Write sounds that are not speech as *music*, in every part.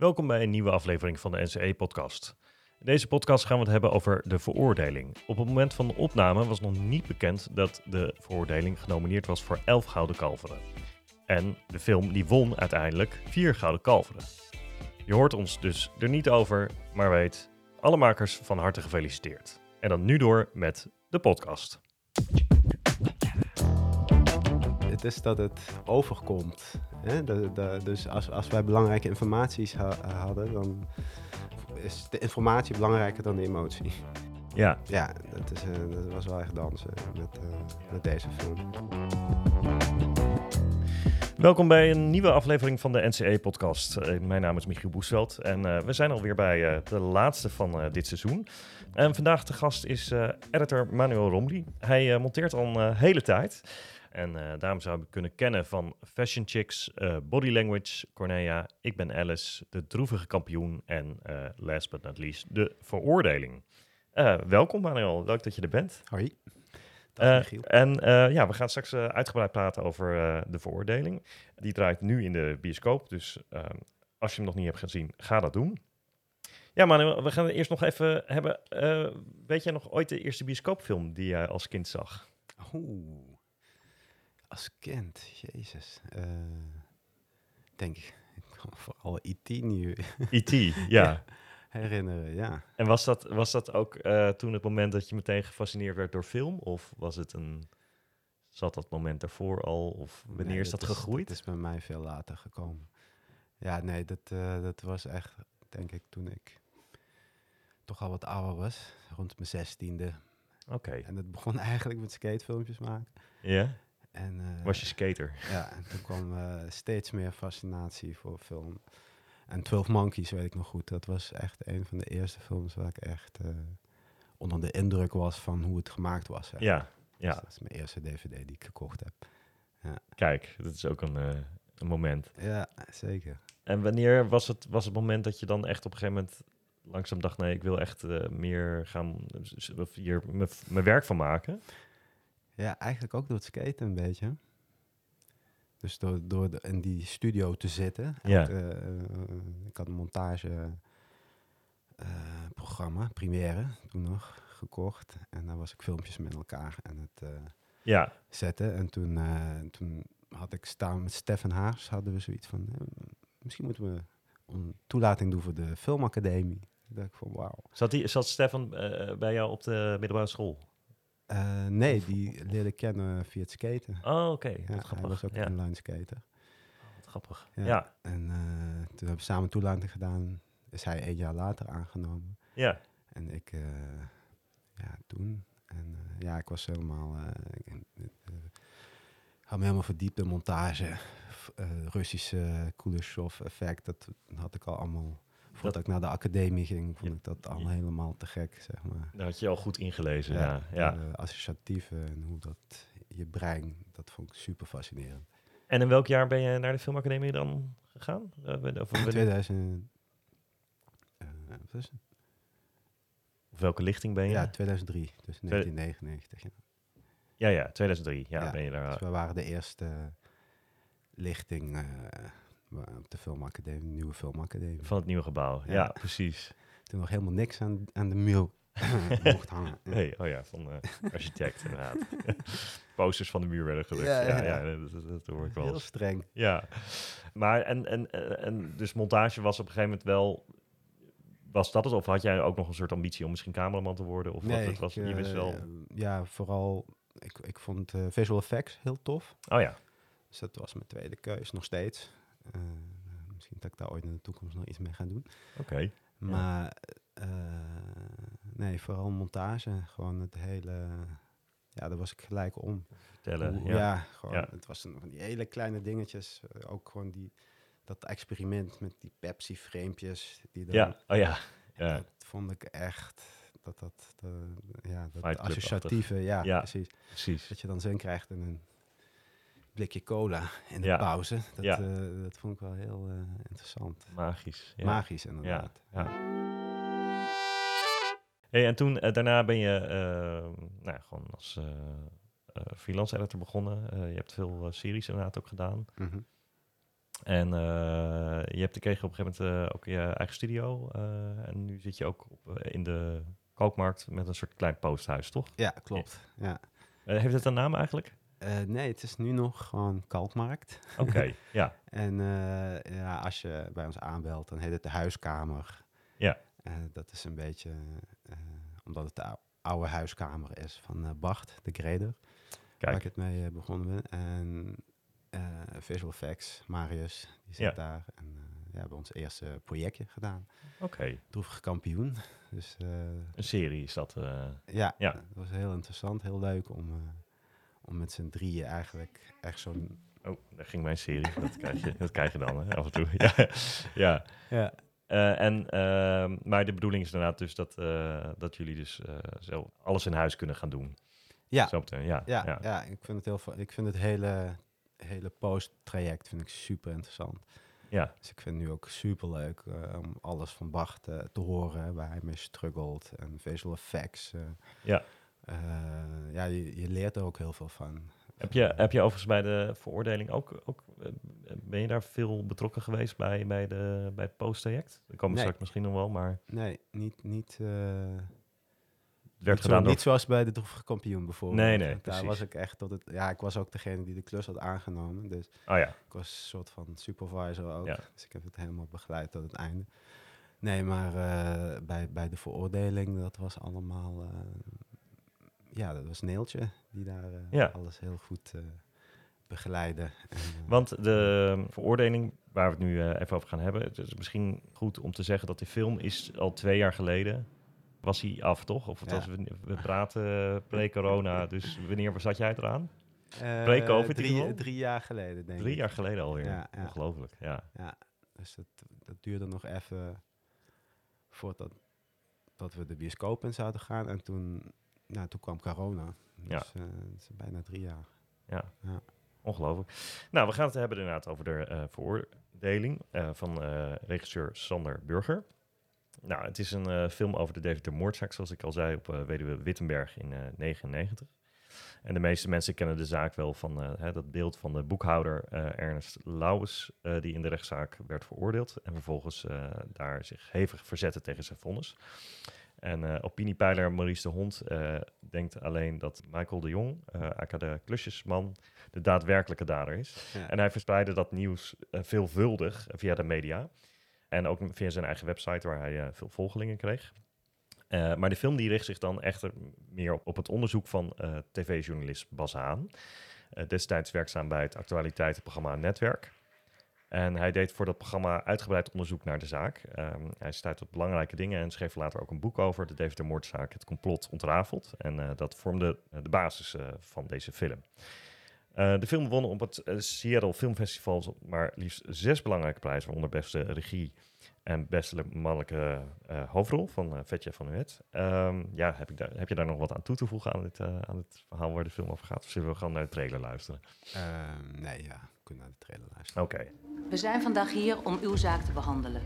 Welkom bij een nieuwe aflevering van de NCE-podcast. In deze podcast gaan we het hebben over de veroordeling. Op het moment van de opname was nog niet bekend dat de veroordeling genomineerd was voor 11 gouden kalveren. En de film die won uiteindelijk 4 gouden kalveren. Je hoort ons dus er niet over, maar weet, alle makers van harte gefeliciteerd. En dan nu door met de podcast. Het is dat het overkomt. Hè? De, de, dus als, als wij belangrijke informaties ha- hadden, dan is de informatie belangrijker dan de emotie. Ja, Ja, dat, is, eh, dat was wel echt dansen met, eh, met deze film. Welkom bij een nieuwe aflevering van de NCE-podcast. Eh, mijn naam is Michiel Boesveld en we zijn alweer bij de laatste van dit seizoen. En vandaag de gast is editor Manuel Romli. Hij monteert al een hele tijd. En eh, daarom zou ik kunnen kennen van Fashion Chicks, eh, Body Language, Cornelia, Ik ben Alice, De Droevige Kampioen en eh, last but not least, De Veroordeling. Welkom Manuel, leuk dat je er bent. Hoi. Dag en ja, we gaan straks uitgebreid praten over de veroordeling. Die draait nu in de bioscoop, dus ehm, als je hem nog niet hebt gezien, ga dat doen. Ja, maar we gaan het eerst nog even hebben. weet jij nog ooit de eerste bioscoopfilm die jij als kind zag? Oeh. Als kind, jezus. Eh, denk ik, vooral IT nu *laughs* E.T., ja. *laughs* herinneren, ja. En was dat, was dat ook eh, toen het moment dat je meteen gefascineerd werd door film? Of was het een... Zat dat moment daarvoor al? Of wanneer Nee, is dat, gegroeid? Dat is bij mij veel later gekomen. Ja, nee, dat, eh, dat was echt, denk ik, toen ik toch al wat ouder was. Rond mijn zestiende. Oké. En dat begon *laughs* eigenlijk met skatefilmpjes maken. Ja? En, eh, Was je skater? Ja, en toen kwam eh, steeds meer fascinatie voor film. En 12 Monkeys weet ik nog goed. Dat was echt een van de eerste films waar ik echt eh, onder de indruk was van hoe het gemaakt was. zeg. Ja, Dus ja. dat is mijn eerste DVD die ik gekocht heb. Kijk, dat is ook een, een moment. Ja, zeker. En wanneer was het, was het moment dat je dan echt op een gegeven moment langzaam dacht, nee, ik wil echt meer gaan, of hier mijn werk van maken? Ja, eigenlijk ook door het skaten een beetje. Dus door, door de- in die studio te zitten. Ja. Eh, ik had een montage eh, programma, Premiere, toen nog, gekocht. En daar was ik filmpjes met elkaar aan het eh, Ja, zetten. En toen, toen had ik staan met Stefan Haars, hadden we zoiets van... misschien moeten we een toelating doen voor de filmacademie. Dacht ik van, wauw. zat, die, zat Stefan bij jou op de middelbare school? Eh, nee, die leerde ik kennen via het skaten. Oh, oké. Ja, hij grappig. was ook ja, een inline skater. wat grappig. Ja. Ja, En eh, toen hebben we samen toelating gedaan. Is hij een jaar later aangenomen. ja. En ik, eh, ja, toen. En ja, ik was helemaal, ik had me helemaal verdiept in montage. Russische Kuleshov effect, dat had ik al allemaal. Voordat ik naar de academie ging, vond ik dat al helemaal te gek, zeg maar. Daar had je al goed ingelezen. Ja, ja. de associatieve en hoe dat je brein, dat vond ik super fascinerend. En in welk jaar ben je naar de filmacademie dan gegaan? Eh, of, In 2000, eh, wat is het? of welke lichting ben je? Ja, 2003, dus 1999. Ja. ja, ja, 2003. Ja, Ja, ben je daar. Dus we waren de eerste lichting eh, op de filmacademie, de nieuwe filmacademie. Van het nieuwe gebouw. Ja, Ja. precies. Toen nog helemaal niks aan, aan de muur *laughs* mocht hangen. Nee, oh ja, van eh architect inderdaad. *laughs* Posters van de muur werden gedrukt. Ja, Ja, ja, ja. dat, dat, dat hoor ik wel Heel streng. Ja, maar en, en, en, dus montage was op een gegeven moment wel... Was dat het? Of had jij ook nog een soort ambitie om misschien cameraman te worden? Of wat het was? ik, Je wist eh, wel... Ja, vooral, ik, ik vond eh, visual effects heel tof. Oh ja, Dus dat was mijn tweede keus, nog steeds. Eh, misschien dat ik daar ooit in de toekomst nog iets mee ga doen. oké. Maar eh, nee, vooral montage. Gewoon het hele... Ja, daar was ik gelijk om. Vertellen. Hoe- Ja. ja. gewoon. Ja. Het was een, van die hele kleine dingetjes. eh, ook gewoon die, dat experiment met die Pepsi-framepjes. Die dan, Ja, oh ja. Ja, Dat vond ik echt... Dat dat, de, ja, dat associatieve, ja, Ja. precies. precies. Dat je dan zin krijgt in een blikje cola in de Ja. pauze. Dat, Ja. eh, dat vond ik wel heel eh, interessant. Magisch. Ja. Magisch inderdaad. ja. Hey, en toen, eh, daarna ben je nou, gewoon als freelance editor begonnen. Je hebt veel series inderdaad ook gedaan. Mhm. En je hebt gekregen op een gegeven moment ook je eigen studio. en nu zit je ook op, in de kookmarkt met een soort klein posthuis, toch? Ja, klopt. Ja. Heeft het een naam eigenlijk? Eh, nee, het is nu nog gewoon Kalkmarkt. Oké, *laughs* ja. En eh, ja, als je bij ons aanbelt, dan heet het de huiskamer. Ja. Eh, dat is een beetje omdat het de ou- oude huiskamer is van Bart, de grader, waar ik het mee begonnen ben. En Visual Effects, Marius, die zit Ja. daar. En ja, we hebben ons eerste projectje gedaan. oké. Droevige kampioen. Dus Een serie is dat. ja, Ja. dat was heel interessant, heel leuk om, om met z'n drieën eigenlijk echt zo'n... Oh, daar ging mijn serie. *laughs* Dat krijg je, dat krijg je dan hè, af en toe. *laughs* Ja, ja. Ja. Eh, en, ehm, maar de bedoeling is inderdaad dus dat, eh, dat jullie dus eh, zo alles in huis kunnen gaan doen. Ja, ja, Ja, ja. ja. ik vind het heel Ik vind het hele, hele post-traject vind ik super interessant. Ja. Dus ik vind het nu ook super leuk om alles van Bart eh, te horen, waar hij mee struggelt en visual effects. Ja. Eh, ja, je, je leert er ook heel veel van. Heb, je, heb je overigens bij de veroordeling ook, ook eh, ben je daar veel betrokken geweest bij, bij, de, bij het posttraject? Daar komen Nee. straks misschien nog wel, maar Nee, niet, niet, eh, werd niet, zo- gedaan door... niet zoals bij de droevige kampioen bijvoorbeeld. Nee, nee, Daar precies. was ik echt tot het. Ja, ik was ook degene die de klus had aangenomen. Dus Oh ja, Ik was een soort van supervisor ook. Ja. Dus ik heb het helemaal begeleid tot het einde. Nee, maar bij, bij de veroordeling, dat was allemaal... ja, dat was Neeltje die daar eh, Ja. alles heel goed eh, begeleidde. En, eh, want de veroordeling waar we het nu even over gaan hebben... het is misschien goed om te zeggen dat die film is al twee jaar geleden... Was hij af, toch? Of het Ja. was, we, we praten pre-corona, dus wanneer zat jij eraan? pre-covid drie, drie jaar geleden, denk Drie ik. jaar geleden alweer. Ja, ja. Ongelooflijk, ja. Ja, dus dat, dat duurde nog even voordat dat we de bioscoop in zouden gaan. En toen, nou, toen kwam corona. Dus Ja. eh, het is bijna drie jaar. Ja. Ja. Ongelooflijk. Nou, we gaan het hebben inderdaad over de eh, veroordeling eh, van regisseur Sander Burger. Nou, het is een film over de Deventer moordzaak, zoals ik al zei, op eh, Weduwe Wittenberg in 1999. En de meeste mensen kennen de zaak wel van hè, dat beeld van de boekhouder Ernest Lauwers, die in de rechtszaak werd veroordeeld en vervolgens daar zich hevig verzette tegen zijn vonnis. En eh, opiniepeiler Maurice de Hond eh, denkt alleen dat Michael de Jong, eh aka de klusjesman, de daadwerkelijke dader is. Ja. En hij verspreidde dat nieuws veelvuldig via de media. En ook via zijn eigen website, waar hij veel volgelingen kreeg. Maar de film die richt zich dan echter meer op, op het onderzoek van tv-journalist Bas Haan. Destijds werkzaam bij het actualiteitenprogramma Netwerk. En hij deed voor dat programma uitgebreid onderzoek naar de zaak. Ehm, hij stuit tot belangrijke dingen en schreef later ook een boek over. De Deventer moordzaak, het complot ontrafeld. En eh, dat vormde eh, de basis eh, van deze film. De film won op het Seattle Film Festival maar liefst zes belangrijke prijzen, waaronder beste regie en beste mannelijke eh, hoofdrol van eh Vetje van Nuet. Ehm ja, heb, ik daar, heb je daar nog wat aan toe te voegen aan dit, eh, aan het verhaal waar de film over gaat? Of zullen we gewoon naar de trailer luisteren? Ehm, nee, ja, we kunnen naar de trailer luisteren. Oké. We zijn vandaag hier om uw zaak te behandelen.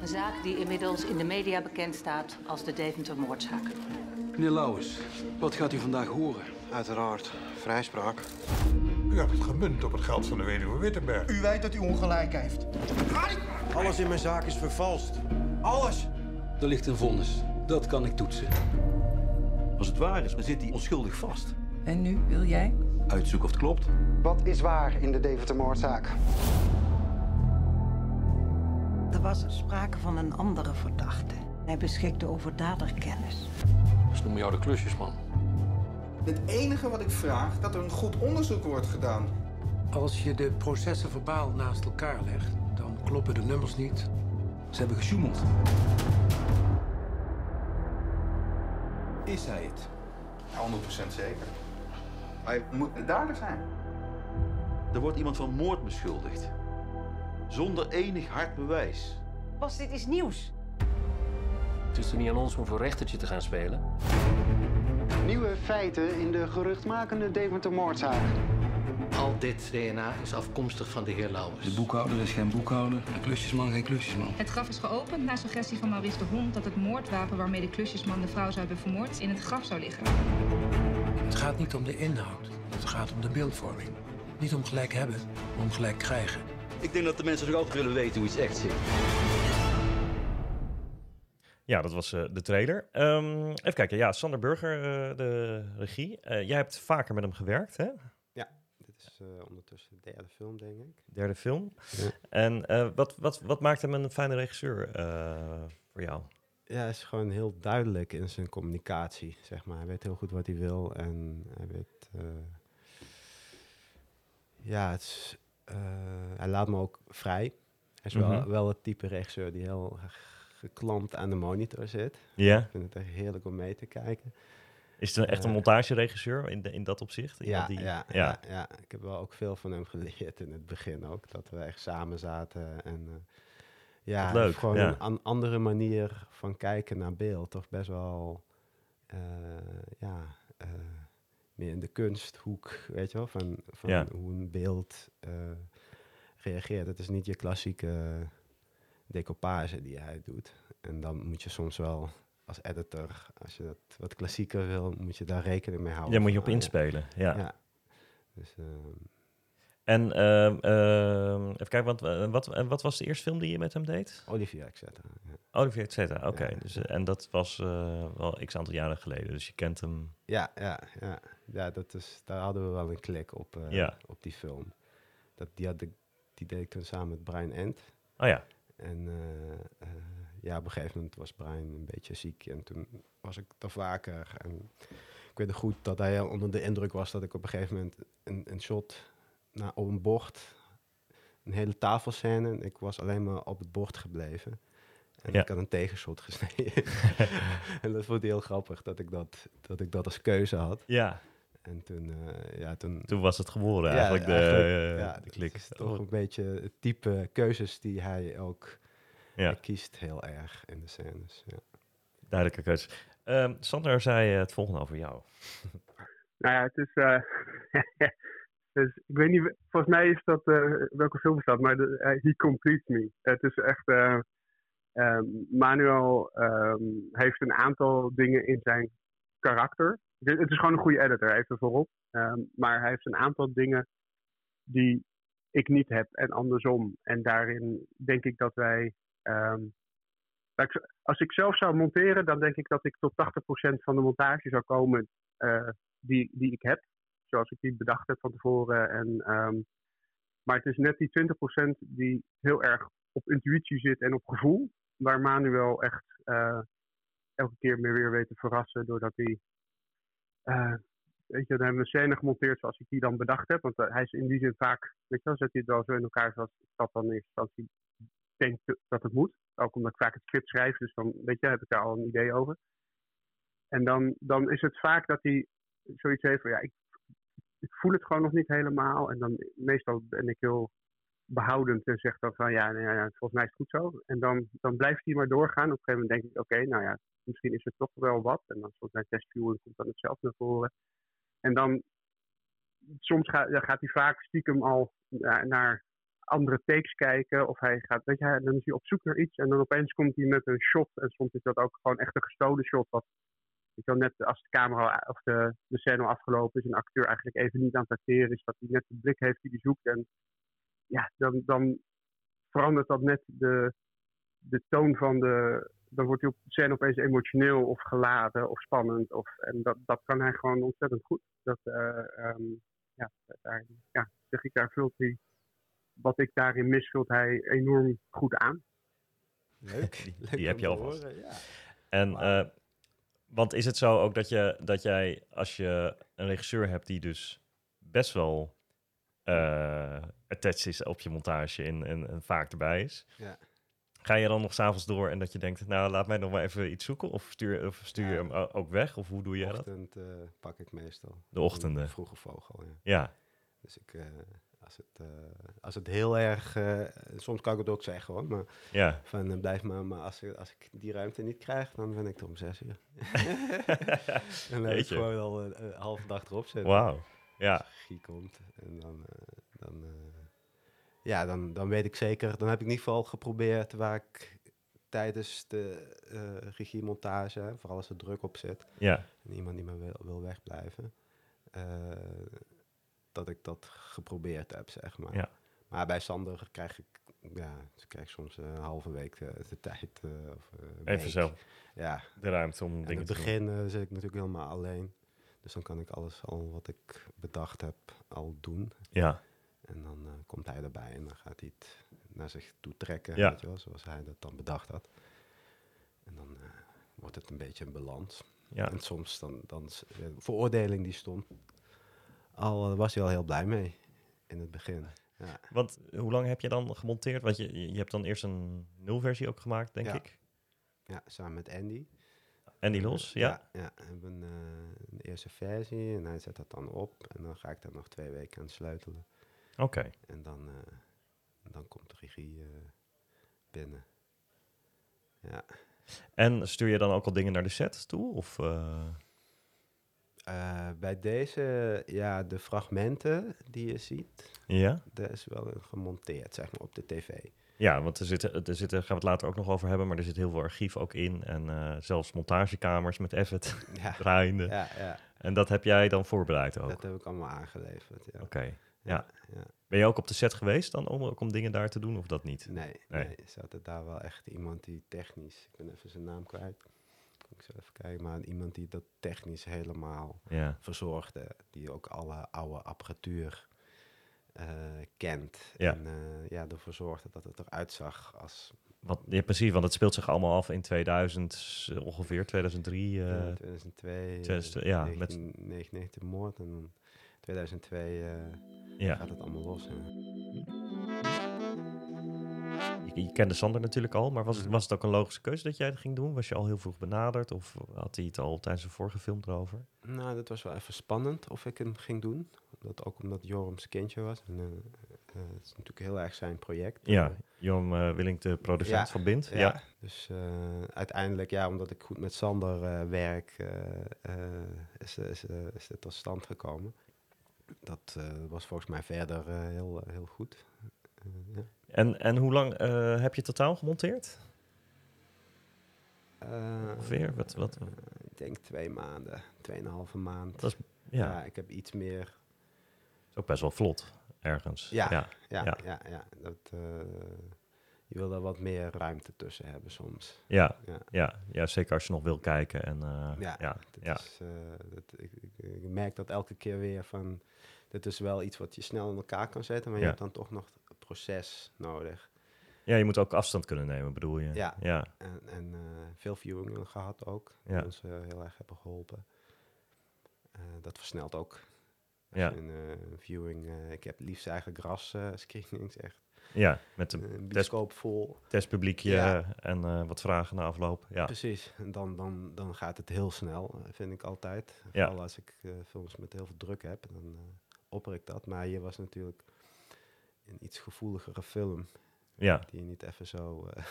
Een zaak die inmiddels in de media bekend staat als de Deventer moordzaak. Meneer Lauwers, wat gaat u vandaag horen? Uiteraard, vrijspraak. U hebt het gemunt op het geld van de weduwe Wittenberg. U weet dat u ongelijk heeft. Alles in mijn zaak is vervalst. Alles. Er ligt een vonnis. Dat kan ik toetsen. Als het waar is, dan zit hij onschuldig vast. En nu wil jij? Uitzoeken of het klopt. Wat is waar in de Deventer-moordzaak? Er was sprake van een andere verdachte. Hij beschikte over daderkennis. Ze noemen jou de klusjesman. Het enige wat ik vraag, dat er een goed onderzoek wordt gedaan. Als je de processen verbaal naast elkaar legt, dan kloppen de nummers niet. Ze hebben gesjoemeld. Is hij het? 100% zeker. Hij moet de dader zijn. Er wordt iemand van moord beschuldigd. Zonder enig hard bewijs. Was dit iets nieuws? Het is er niet aan ons om voor rechtertje te gaan spelen. Nieuwe feiten in de geruchtmakende Deventer-moordzaak. Al dit DNA is afkomstig van de heer Lauwers. De boekhouder is geen boekhouder. De klusjesman geen klusjesman. Het graf is geopend na suggestie van Maurice de Hond dat het moordwapen waarmee de klusjesman de vrouw zou hebben vermoord in het graf zou liggen. Het gaat niet om de inhoud, het gaat om de beeldvorming. Niet om gelijk hebben, maar om gelijk krijgen. Ik denk dat de mensen nog altijd willen weten hoe iets echt zit. Ja, dat was uh, de trailer. Um, even kijken. Ja, Sander Burger, uh, de regie. Uh, jij hebt vaker met hem gewerkt, hè? Ja, dit is ondertussen de derde film, denk ik. Derde film. Ja. En wat, wat, wat maakt hem een fijne regisseur voor jou? Ja, hij is gewoon heel duidelijk in zijn communicatie, zeg maar. Hij weet heel goed wat hij wil en hij weet... ja, het is, hij laat me ook vrij. Hij is mm -hmm. wel, wel het type regisseur die heel geklampt aan de monitor zit. Ja. Ik vind het echt heerlijk om mee te kijken. Is het echt een montageregisseur in, de, in dat opzicht? In ja, die, ja, ja. Ja, ja, ik heb wel ook veel van hem geleerd in het begin ook. Dat we echt samen zaten en uh, ja, leuk, gewoon ja. een andere manier van kijken naar beeld. Toch best wel, uh, ja, uh, meer in de kunsthoek, weet je wel, van, van Ja. hoe een beeld reageert. Het is niet je klassieke decoupage die hij doet. En dan moet je soms wel als editor, als je dat wat klassieker wil, moet je daar rekening mee houden. Daar moet je op ah, inspelen, ja. ja. Dus, ehm, En ehm, ehm, even kijken, want, eh, wat, wat was de eerste film die je met hem deed? Olivia, et cetera. Ja. Olivia, et cetera. Oké, Ja. dus, eh, en dat was eh, wel x aantal jaren geleden, dus je kent hem. Ja, ja, ja. ja dat is, daar hadden we wel een klik op, Ja. op die film. Dat, die, had ik, die deed ik toen samen met Brian Ent. Oh ja. En eh, eh, ja, op een gegeven moment was Brian een beetje ziek en toen was ik er vaker. En ik weet nog goed dat hij onder de indruk was dat ik op een gegeven moment een, een shot na, op een bord, een hele tafelscène, en ik was alleen maar op het bord gebleven. En Ja. ik had een tegenshot gesneden. *laughs* *laughs* en dat vond hij heel grappig, dat ik dat, dat ik dat als keuze had. Ja. En toen, eh, ja, toen... Toen was het geboren Ja, eigenlijk, de, eigenlijk, eh, ja, de klik. is toch Oh. een beetje het type keuzes die hij ook Ja. hij kiest heel erg in de scènes. Ja. Duidelijke keuze. Ehm, Sander zei eh, het volgende over jou. *laughs* Nou ja, het is. eh, *laughs* dus, ik weet niet, volgens mij is dat. eh, welke film is dat? Maar de, He Completes Me. Het is echt. eh, ehm, Manuel ehm, heeft een aantal dingen in zijn karakter. Het is gewoon een goede editor, even voorop. Ehm, maar hij heeft een aantal dingen die ik niet heb en andersom. En daarin denk ik dat wij. ehm, als ik zelf zou monteren, dan denk ik dat ik tot 80% van de montage zou komen eh, die, die ik heb. Zoals ik die bedacht heb van tevoren. En, ehm, maar het is net die 20% die heel erg op intuïtie zit en op gevoel. Waar Manuel echt eh, elke keer meer weer weet te verrassen. Doordat hij. Eh, weet je, dan hebben we een scène gemonteerd zoals ik die dan bedacht heb. Want eh, hij is in die zin vaak. Weet je wel, zet hij het wel zo in elkaar zoals dat dan in eerste instantie denk dat het moet. Ook omdat ik vaak het script schrijf. Dus dan weet je, heb ik daar al een idee over. En dan, dan is het vaak dat hij zoiets heeft van ja, ik, ik voel het gewoon nog niet helemaal. En dan meestal ben ik heel behoudend en zeg dan van ja, nou ja, volgens mij is het goed zo. En dan, dan blijft hij maar doorgaan. Op een gegeven moment denk ik, oké, nou ja, misschien is het toch wel wat. En dan soms bij testviewing komt dan het zelf naar voren. En dan, soms gaat, dan hij vaak stiekem al naar, andere takes kijken. Of hij gaat, weet je, dan is hij op zoek naar iets. En dan opeens komt hij met een shot. En soms is dat ook gewoon echt een gestolen shot. Wat, je wel, net als de camera of de, de scène al afgelopen is. Een acteur eigenlijk even niet aan het acteren is. Dat hij net de blik heeft die hij zoekt. En ja, dan, dan verandert dat net de, de toon van de. Dan wordt die op- scène opeens emotioneel of geladen of spannend. Of, en dat, dat kan hij gewoon ontzettend goed. Dat, eh, ehm, ja, daar, ja, zeg ik, daar vult hij. Wat ik daarin mis, vult hij enorm goed aan. Leuk. *laughs* Die, Leuk die heb je alvast. horen, ja. En, eh, want is het zo ook dat, je, dat jij, als je een regisseur hebt die dus best wel eh attached is op je montage en, en, en vaak erbij is, Ja. ga je dan nog s'avonds door en dat je denkt, nou laat mij nog maar even iets zoeken? Of stuur, of stuur je Ja. hem ook weg? Of hoe doe jij dat? ochtend eh, pak ik meestal. De ochtenden. Vroege vogel, ja. Ja. Dus ik, eh, als, het, als het heel erg... soms kan ik het ook zeggen hoor, maar Ja. van blijf maar. Maar als, ik- als ik die ruimte niet krijg, dan ben ik er om zes uur. en *laughs* *laughs* dan heb ik gewoon al een, een halve dag erop zitten. Wauw, ja. Guy komt en dan... eh, dan eh, ja, dan, dan weet ik zeker... Dan heb ik in ieder geval geprobeerd waar ik tijdens de eh regiemontage, vooral als er druk op zit, Ja. en iemand die maar wil, wil wegblijven, eh, dat ik dat geprobeerd heb, zeg maar. Ja. Maar bij Sander krijg ik, ja, dus ik krijg soms een halve week de, de tijd. of, Even week. zo. Ja. De ruimte om In dingen het te doen. begin eh, zit ik natuurlijk helemaal alleen. Dus dan kan ik alles al wat ik bedacht heb al doen. Ja. En dan eh, komt hij erbij en dan gaat hij het naar zich toe trekken, Ja. weet je wel, zoals hij dat dan bedacht had. En dan eh, wordt het een beetje een balans. Ja. En soms dan, dan veroordeling die stond, al eh, was hij al heel blij mee in het begin. Ja. Want hoe lang heb je dan gemonteerd? Want je, je hebt dan eerst een nulversie ook gemaakt, denk Ja. ik. Ja, samen met Andy. Andy Los, ja. Ja, hebben eh, een eerste versie en hij zet dat dan op. En dan ga ik daar nog twee weken aan sleutelen. Oké. En dan, eh, dan komt de regie eh, binnen. Ja. En stuur je dan ook al dingen naar de set toe? Of, eh, Eh, bij deze, ja, de fragmenten die je ziet, Ja? daar is wel gemonteerd, zeg maar, op de tv. Ja, want er zitten, er zitten, gaan we het later ook nog over hebben, maar er zit heel veel archief ook in. En eh, zelfs montagekamers met Effet *laughs* Ja. draaiende. Ja, ja. En dat heb jij dan voorbereid ook? Dat heb ik allemaal aangeleverd, ja. Oké, ja. Ja, ja. Ben je ook op de set geweest dan om, ook om dingen daar te doen of dat niet? Nee, nee. er daar wel echt iemand die technisch, ik ben even zijn naam kwijt. Ik zal even kijken, maar iemand die dat technisch helemaal verzorgde. Die ook alle oude apparatuur eh, kent. Ja. En eh, ja, ervoor zorgde dat het eruit zag als... Want, ja, precies, want het speelt zich allemaal af in 2000, eh, ongeveer 2003. eh, ja, 2002, 2002, ja, met, 1999 moord en dan 2002 eh, Ja. gaat het allemaal los. hè. Je, kende Sander natuurlijk al, maar was Mhm. het, was het ook een logische keuze dat jij het ging doen? Was je al heel vroeg benaderd of had hij het al tijdens de vorige film erover? Nou, dat was wel even spannend of ik hem ging doen. Dat, ook omdat Joram zijn kindje was. En, eh, eh, het is natuurlijk heel erg zijn project. Ja, Eh, Joram eh, Willink, de producent van Bind. Ja. Ja, dus eh, uiteindelijk, ja, omdat ik goed met Sander eh, werk, eh, eh, is, is, eh, is het tot stand gekomen. Dat eh, was volgens mij verder eh, heel, heel goed. Eh, ja. En, en hoe lang eh, heb je totaal gemonteerd? Eh, Ongeveer? Wat, wat? ik denk twee maanden, tweeënhalve maand. Dat is- ja. ja, ik heb iets meer is ook best wel vlot, ergens. Ja, ja. ja, ja. ja. ja, Dat, je wil er wat meer ruimte tussen hebben soms. Ja, ja. ja. ja, zeker als je nog wil kijken. En, Ja, ja, ja. Is, dat, ik, ik, ik merk dat elke keer weer van... Dit is wel iets wat je snel in elkaar kan zetten, maar je hebt dan toch nog proces nodig. ja, je moet ook afstand kunnen nemen, bedoel je? Ja, ja. en, en eh, veel viewingen gehad ook, Ja. die ons eh, heel erg hebben geholpen. Eh, dat versnelt ook. Ja. je een eh, viewing... eh, ik heb liefst eigenlijk ras eh, *laughs* screenings, echt. Ja, met een bioscoop vol. testpubliekje Ja. en eh, wat vragen na afloop. Ja. Precies, en dan, dan, dan gaat het heel snel, eh, vind ik altijd. Ja. Vooral als ik eh, films met heel veel druk heb, dan eh, opper ik dat. Maar hier was natuurlijk een iets gevoeligere film. Ja. Die je niet even zo... eh,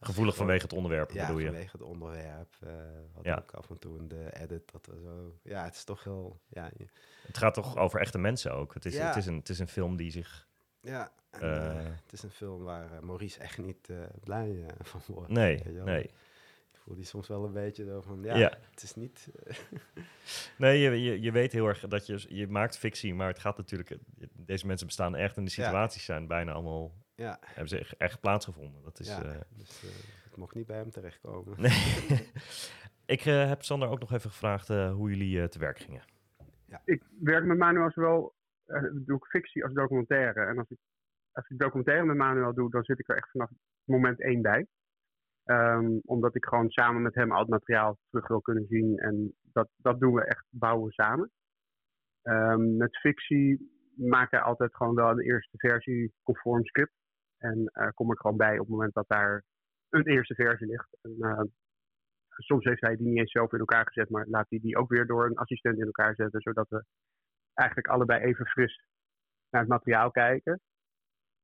Gevoelig vanwege het onderwerp, Ja, bedoel je? vanwege het onderwerp. eh wat Ja. ook af en toe in de edit, dat we zo... Ja, het is toch heel... Ja, je- Het gaat toch over echte mensen ook? Het is, Ja. het is, een, het is een film die zich... ja en, eh, het is een film waar Maurice echt niet blij van wordt. Nee, nee. Voel die soms wel een beetje zo van... Ja, Ja. het is niet... eh, *laughs* Nee, je, je, je weet heel erg dat je... Je maakt fictie, maar het gaat natuurlijk... Deze mensen bestaan echt en de Ja. situaties zijn bijna allemaal... Ja. Hebben ze echt, echt plaatsgevonden. Dat is... ja, eh, dus eh, het mocht niet bij hem terechtkomen. Nee. *laughs* ik heb Sander ook nog even gevraagd eh, hoe jullie eh, te werk gingen. Ik werk met Manuel zowel, eh, doe ik fictie als documentaire. En als ik, als ik documentaire met Manuel doe, dan zit ik er echt vanaf moment één bij. Ehm, omdat ik gewoon samen met hem al het materiaal terug wil kunnen zien. En dat, dat doen we echt, bouwen we samen. Ehm, met fictie maakt hij altijd gewoon wel een eerste versie conform script. En eh, kom ik gewoon bij op het moment dat daar een eerste versie ligt. En, eh, soms heeft hij die niet eens zelf in elkaar gezet, maar laat hij die ook weer door een assistent in elkaar zetten, zodat we eigenlijk allebei even fris naar het materiaal kijken.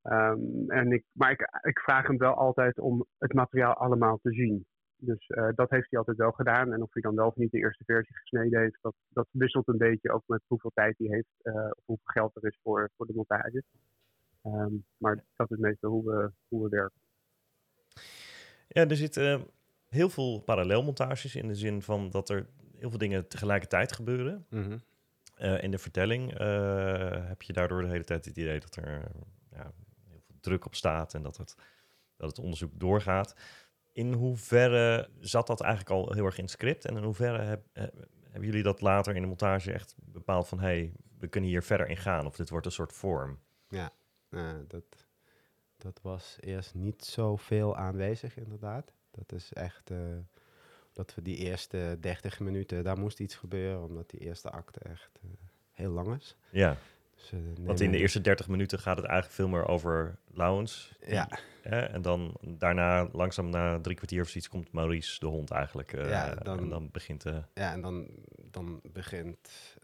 Ehm, en ik, maar ik, ik vraag hem wel altijd om het materiaal allemaal te zien. Dus eh, dat heeft hij altijd wel gedaan. En of hij dan wel of niet de eerste versie gesneden heeft, dat, dat wisselt een beetje ook met hoeveel tijd hij heeft eh, of hoeveel geld er is voor, voor de montage. Ehm, maar dat is meestal hoe we, hoe we werken. Ja, er zitten heel veel parallelmontages in de zin van dat er heel veel dingen tegelijkertijd gebeuren. Mhm. Eh, in de vertelling eh, heb je daardoor de hele tijd het idee dat er ja, druk op staat en dat het, dat het onderzoek doorgaat. In hoeverre zat dat eigenlijk al heel erg in het script? En in hoeverre heb, eh, hebben jullie dat later in de montage echt bepaald van... hé, hey, we kunnen hier verder in gaan of dit wordt een soort vorm? Ja, uh, dat, dat was eerst niet zoveel aanwezig inderdaad. Dat is echt... Uh, dat we die eerste 30 minuten, daar moest iets gebeuren... omdat die eerste acte echt uh, heel lang is. Ja. Dus, uh, Want in de eerste 30 minuten gaat het eigenlijk veel meer over Lowens. Ja. En dan daarna, langzaam na drie kwartier of zoiets, komt Maurice de hond eigenlijk. Uh, ja, dan, en dan begint... Uh, ja, en dan, dan begint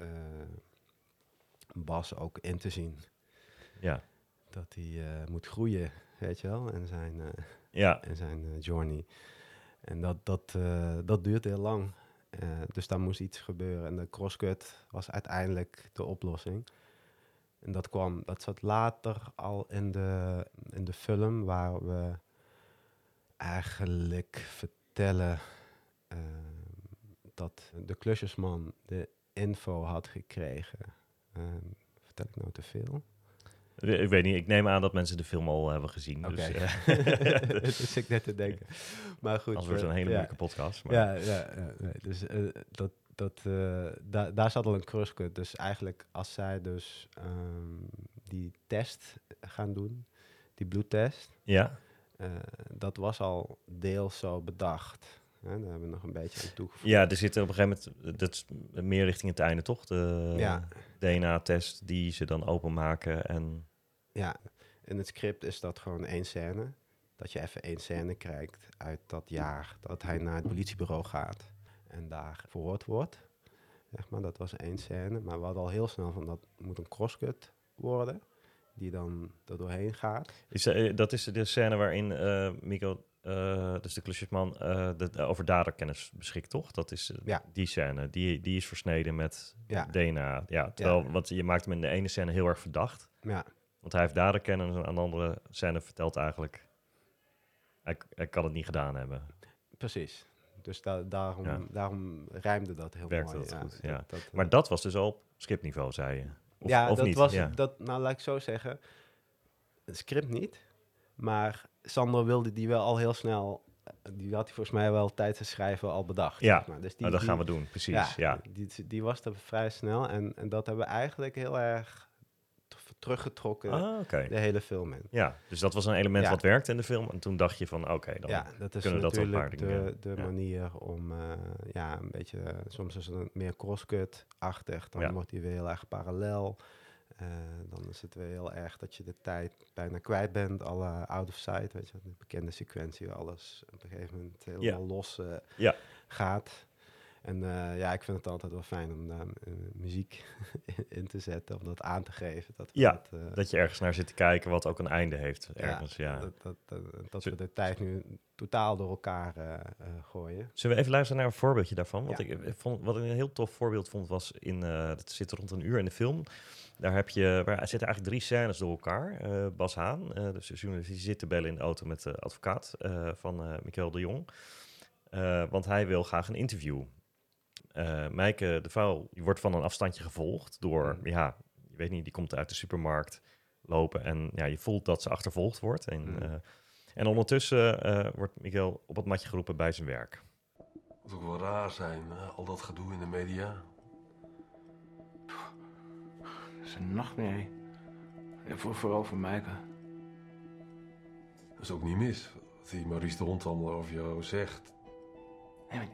Bas ook in te zien. Ja. Dat hij moet groeien, weet je wel, en zijn, ja. en zijn journey. En dat, dat, dat duurt heel lang. dus daar moest iets gebeuren. En de crosscut was uiteindelijk de oplossing. En dat kwam, dat zat later al in de, in de film, waar we eigenlijk vertellen uh, dat de klusjesman de info had gekregen. Uh, vertel ik nou te veel? Ik weet niet, ik neem aan dat mensen de film al hebben gezien. Okay. Dus, uh, *laughs* *laughs* dat is ik net te denken. Maar goed. Als wordt het een hele ja, moeilijke podcast. Maar. Ja, ja, ja nee, dus dat, dat, uh, da daar zat al een crosscut. Dus eigenlijk als zij dus um, die test gaan doen, die bloedtest, ja. Uh, dat was al deels zo bedacht. Daar hebben we nog een beetje aan toegevoegd. Ja, er zit op een gegeven moment, dat is meer richting het einde toch? De ja. DNA-test die ze dan openmaken en... Ja, in het script is dat gewoon één scène. Dat je even één scène krijgt uit dat jaar dat hij naar het politiebureau gaat en daar verhoord wordt. Zeg maar, dat was één scène. Maar we hadden al heel snel van dat moet een crosscut worden. Die dan er doorheen gaat. Is, uh, dat is de scène waarin uh, Mico, uh, dus de klusjesman, de, over daderkennis beschikt, toch? Dat is ja. die scène. Die, die is versneden met ja. DNA. Ja, terwijl, ja. Want je maakt hem in de ene scène heel erg verdacht. Ja. Want hij heeft daderkennis en aan de andere scène vertelt eigenlijk... Hij, hij kan het niet gedaan hebben. Precies. Dus da daarom, ja. daarom rijmde dat heel Werkte mooi. dat goed, ja. ja. Dat, dat, maar dat was dus al op scriptniveau, zei je? Of, ja, of dat niet? was, ja. dat, nou laat ik zo zeggen, het script niet, maar Sander wilde die wel al heel snel, die had hij volgens mij wel tijdens het schrijven al bedacht. Ja, zeg maar. dus die, nou, dat die, gaan we doen, precies. Ja, ja. Die, die was er vrij snel en, en dat hebben we eigenlijk heel erg teruggetrokken ah, okay. de hele film in. Ja, dus dat was een element ja. wat werkte in de film. En toen dacht je van, oké, okay, dan ja, dat is kunnen we dat een paar de, dingen... de ja. manier om, uh, ja, een beetje... Uh, soms is het meer crosscut-achtig. Dan wordt hij weer heel erg parallel. Uh, dan is het weer heel erg dat je de tijd bijna kwijt bent. Alle out of sight, weet je. De bekende sequentie waar alles op een gegeven moment helemaal los gaat. En uh, ja, ik vind het altijd wel fijn om daar uh, muziek *laughs* in te zetten, om dat aan te geven. Dat, ja, dat, uh, dat je ergens naar zit te kijken wat ook een einde heeft. Ergens, ja, ja. Dat, dat, dat, dat we de tijd nu totaal door elkaar gooien. Zullen we even luisteren naar een voorbeeldje daarvan? Wat, ja. ik, vond, wat ik een heel tof voorbeeld vond, was in, dat zit rond een uur in de film. Daar heb je, waar zitten eigenlijk drie scènes door elkaar. Bas Haan, dus de journalist, die zit te bellen in de auto met de advocaat van Michael de Jong. want hij wil graag een interview. Uh, Meike de Vouw die wordt van een afstandje gevolgd door, mm. ja, je weet niet, die komt uit de supermarkt lopen en ja, je voelt dat ze achtervolgd wordt. En, mm. uh, en ondertussen uh, wordt Miguel op het matje geroepen bij zijn werk. Het moet ook wel raar zijn, hè? al dat gedoe in de media. Dat is een nachtmerrie. Voor, vooral voor Meike. Dat is ook niet mis, wat die Maurice de Hond allemaal over jou zegt. Nee, maar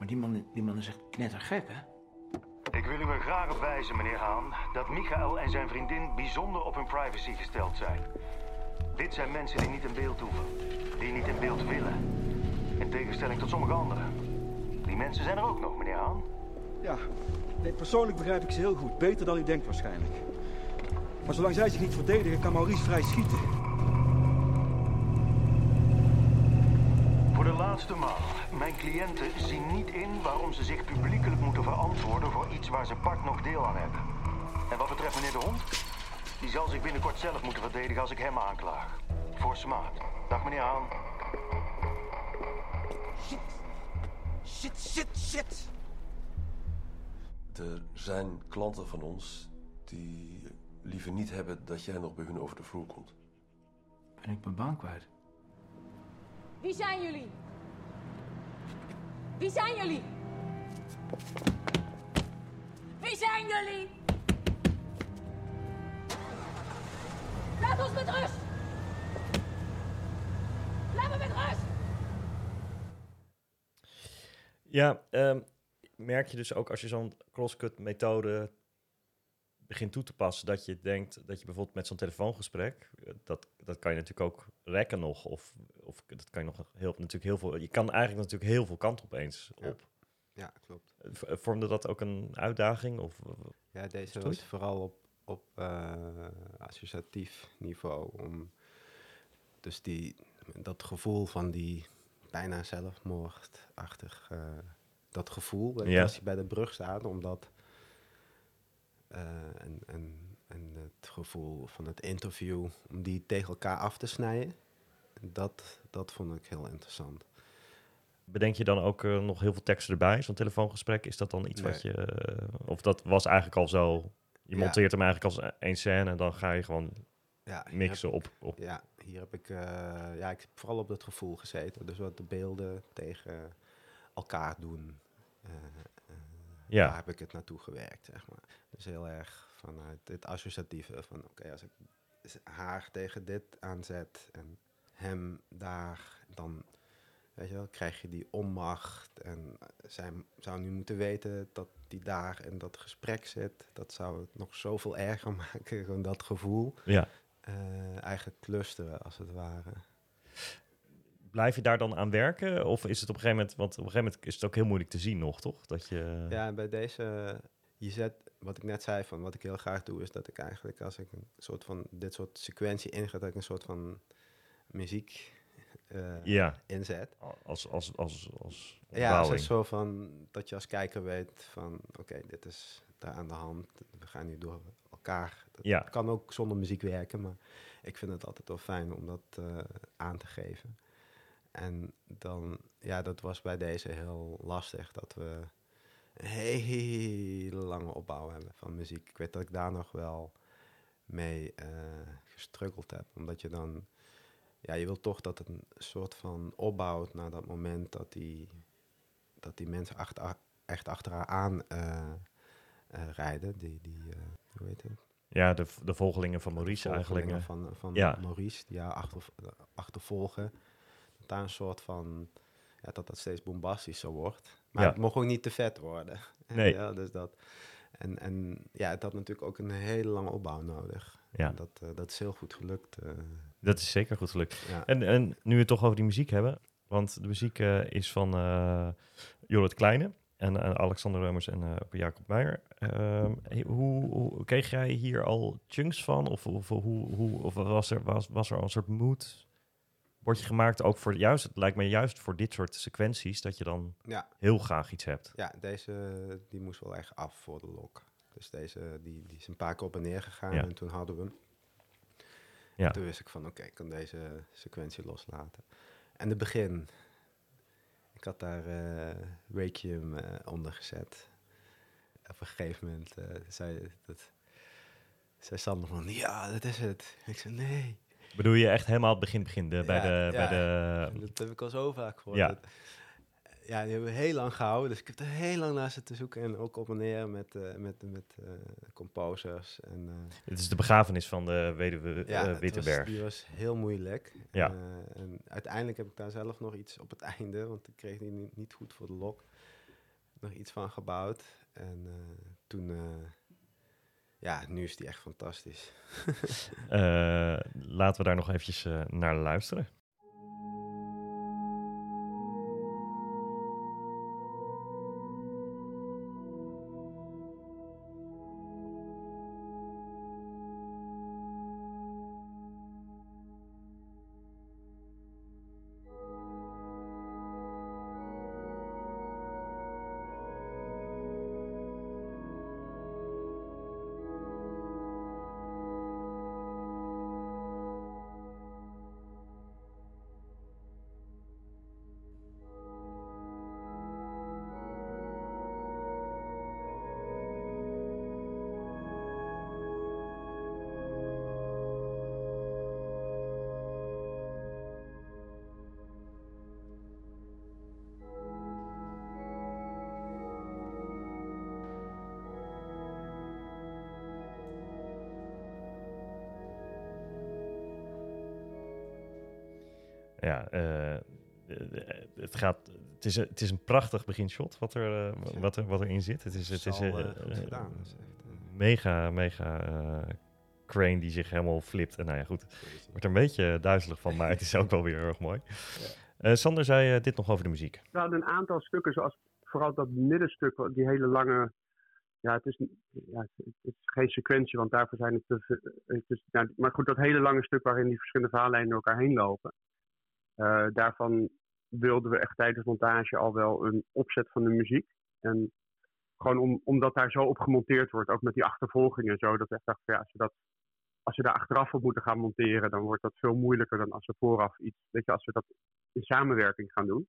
maar die man, die man is echt knettergek, hè? Ik wil u er graag op wijzen, meneer Haan, dat Michael en zijn vriendin bijzonder op hun privacy gesteld zijn. Dit zijn mensen die niet in beeld hoeven, die niet in beeld willen. In tegenstelling tot sommige anderen. Die mensen zijn er ook nog, meneer Haan. Ja, nee, persoonlijk begrijp ik ze heel goed. Beter dan u denkt waarschijnlijk. Maar zolang zij zich niet verdedigen, kan Maurice vrij schieten. Voor de laatste maal. Mijn cliënten zien niet in waarom ze zich publiekelijk moeten verantwoorden voor iets waar ze part nog deel aan hebben. En wat betreft meneer De Hond, die zal zich binnenkort zelf moeten verdedigen als ik hem aanklaag. Voor smaad. Dag meneer Haan. Shit. Shit, shit, shit. Er zijn klanten van ons die liever niet hebben dat jij nog bij hun over de vloer komt. ben ik mijn baan kwijt. Wie zijn jullie? Wie zijn jullie? Wie zijn jullie? Laat ons met rust! Laat me met rust! Ja, ehm, merk je dus ook als je zo'n crosscut methode begint toe te passen, dat je denkt dat je bijvoorbeeld met zo'n telefoongesprek, eh, dat, dat kan je natuurlijk ook rekken nog, of, of dat kan je nog heel, natuurlijk heel veel, je kan eigenlijk natuurlijk heel veel kanten opeens op. Ja, klopt. Vormde dat ook een uitdaging? Of, Ja, deze was vooral op, op eh, associatief niveau. Om dus die, dat gevoel van die bijna zelfmoordachtig, eh, dat gevoel, Ja. als je bij de brug staat, omdat en, en, en het gevoel van het interview, om die tegen elkaar af te snijden, dat, dat vond ik heel interessant. Bedenk je dan ook eh, nog heel veel teksten erbij, zo'n telefoongesprek? Is dat dan iets wat je... Eh, of dat was eigenlijk al zo... Je Ja. monteert hem eigenlijk als één scène en dan ga je gewoon Ja, mixen op, op... Ja, hier heb ik, eh, ja, ik heb vooral op dat gevoel gezeten. Dus wat de beelden tegen elkaar doen. Eh, eh, Ja. Daar heb ik het naartoe gewerkt, zeg maar. Dus heel erg vanuit het associatieve van, oké, als ik haar tegen dit aanzet en hem daar, dan, weet je wel, krijg je die onmacht. En eh, zij zou nu moeten weten dat die daar in dat gesprek zit. Dat zou het nog zoveel erger *laughs* maken, gewoon dat gevoel. Ja. Eh, eigenlijk clusteren, als het ware. Blijf je daar dan aan werken? Of is het op een gegeven moment... Want op een gegeven moment is het ook heel moeilijk te zien nog, toch? Dat je... Ja, bij deze, je zet, wat ik net zei, van wat ik heel graag doe, is dat ik eigenlijk als ik een soort van dit soort sequentie inga, dat ik een soort van muziek eh, Ja. inzet. Als, als, als, als Ja, als het zo van dat je als kijker weet van oké, dit is daar aan de hand. We gaan nu door elkaar. Dat Ja. kan ook zonder muziek werken, maar ik vind het altijd wel fijn om dat eh, aan te geven. En dan, ja, dat was bij deze heel lastig dat we een hele lange opbouw hebben van muziek. Ik weet dat ik daar nog wel mee eh gestruggeld heb, omdat je dan, ja, je wil toch dat het een soort van opbouwt naar dat moment dat die, dat die mensen achter, echt achter haar aan eh, eh, rijden. Die, die hoe heet het? Ja, de, de volgelingen van Maurice. Volgelingen. Van, van ja. Maurice, die haar achter, achtervolgen. Daar een soort van, ja, dat dat steeds bombastischer wordt. Maar Ja. het mocht ook niet te vet worden. *laughs* Nee. Ja, dus dat. En, en ja, het had natuurlijk ook een hele lange opbouw nodig. Ja. Dat, eh, dat is heel goed gelukt. eh. Dat is zeker goed gelukt. Ja. En, en nu we het toch over die muziek hebben. Want de muziek eh, is van eh Jorrit Kleine en Alexander Remmers en Jacob Meijer. Ehm, hoe kreeg jij hier al chunks van? Of, of, hoe, hoe, of was, er, was, was er al een soort mood? Word je gemaakt ook voor juist, het lijkt me juist voor dit soort sequenties, dat je dan Ja. heel graag iets hebt. Ja, deze die moest wel echt af voor de lok. Dus deze die, die is een paar keer op en neer gegaan Ja. en toen hadden we hem. Ja. En toen wist ik van oké, ik kan deze sequentie loslaten. En het begin, ik had daar Requiem eh, onder gezet. Op een gegeven moment eh, zei, dat, zei Sander van ja, dat is het. Ik zei nee. Bedoel je echt helemaal het begin, begin de, bij, Ja, de, bij ja, de... Dat heb ik al zo vaak gehoord. Ja. Dat- ja, die hebben we heel lang gehouden. Dus ik heb er heel lang naar zitten zoeken. En ook op en neer met, eh, met, met eh, composers. En, eh, Het is de begrafenis van de weduwe ja, Wittenberg. Was, die was heel moeilijk. Ja. En uiteindelijk heb ik daar zelf nog iets op het *laughs* einde, want ik kreeg die niet, niet goed voor de lok, nog iets van gebouwd. En toen, ja, nu is die echt fantastisch. Eh, laten we daar nog eventjes eh, naar luisteren. Ja, eh, eh, het gaat. Het is, een- het is een prachtig beginshot wat er, eh, wat er, wat erin zit. Het is, het is eh, eh, eh, gedaan. Dat is echt, mega, mega eh, crane die zich helemaal flipt. En nou ja, goed. Wordt er een beetje duizelig van, maar het is ook wel weer erg mooi. Eh, Sander zei eh, dit nog over de muziek. We hadden een aantal stukken, zoals vooral dat middenstuk, die hele lange. Ja, het is, ja, het is geen sequentie, want daarvoor zijn het te. Het is, ja, maar goed, dat hele lange stuk waarin die verschillende verhaallijnen door elkaar heen lopen. Eh, daarvan wilden we echt tijdens montage al wel een opzet van de muziek. En gewoon om, omdat daar zo op gemonteerd wordt, ook met die achtervolgingen en zo, dat we echt dachten, ja, als we dat als we daar achteraf op moeten gaan monteren, dan wordt dat veel moeilijker dan als we vooraf iets, weet je, als we dat in samenwerking gaan doen.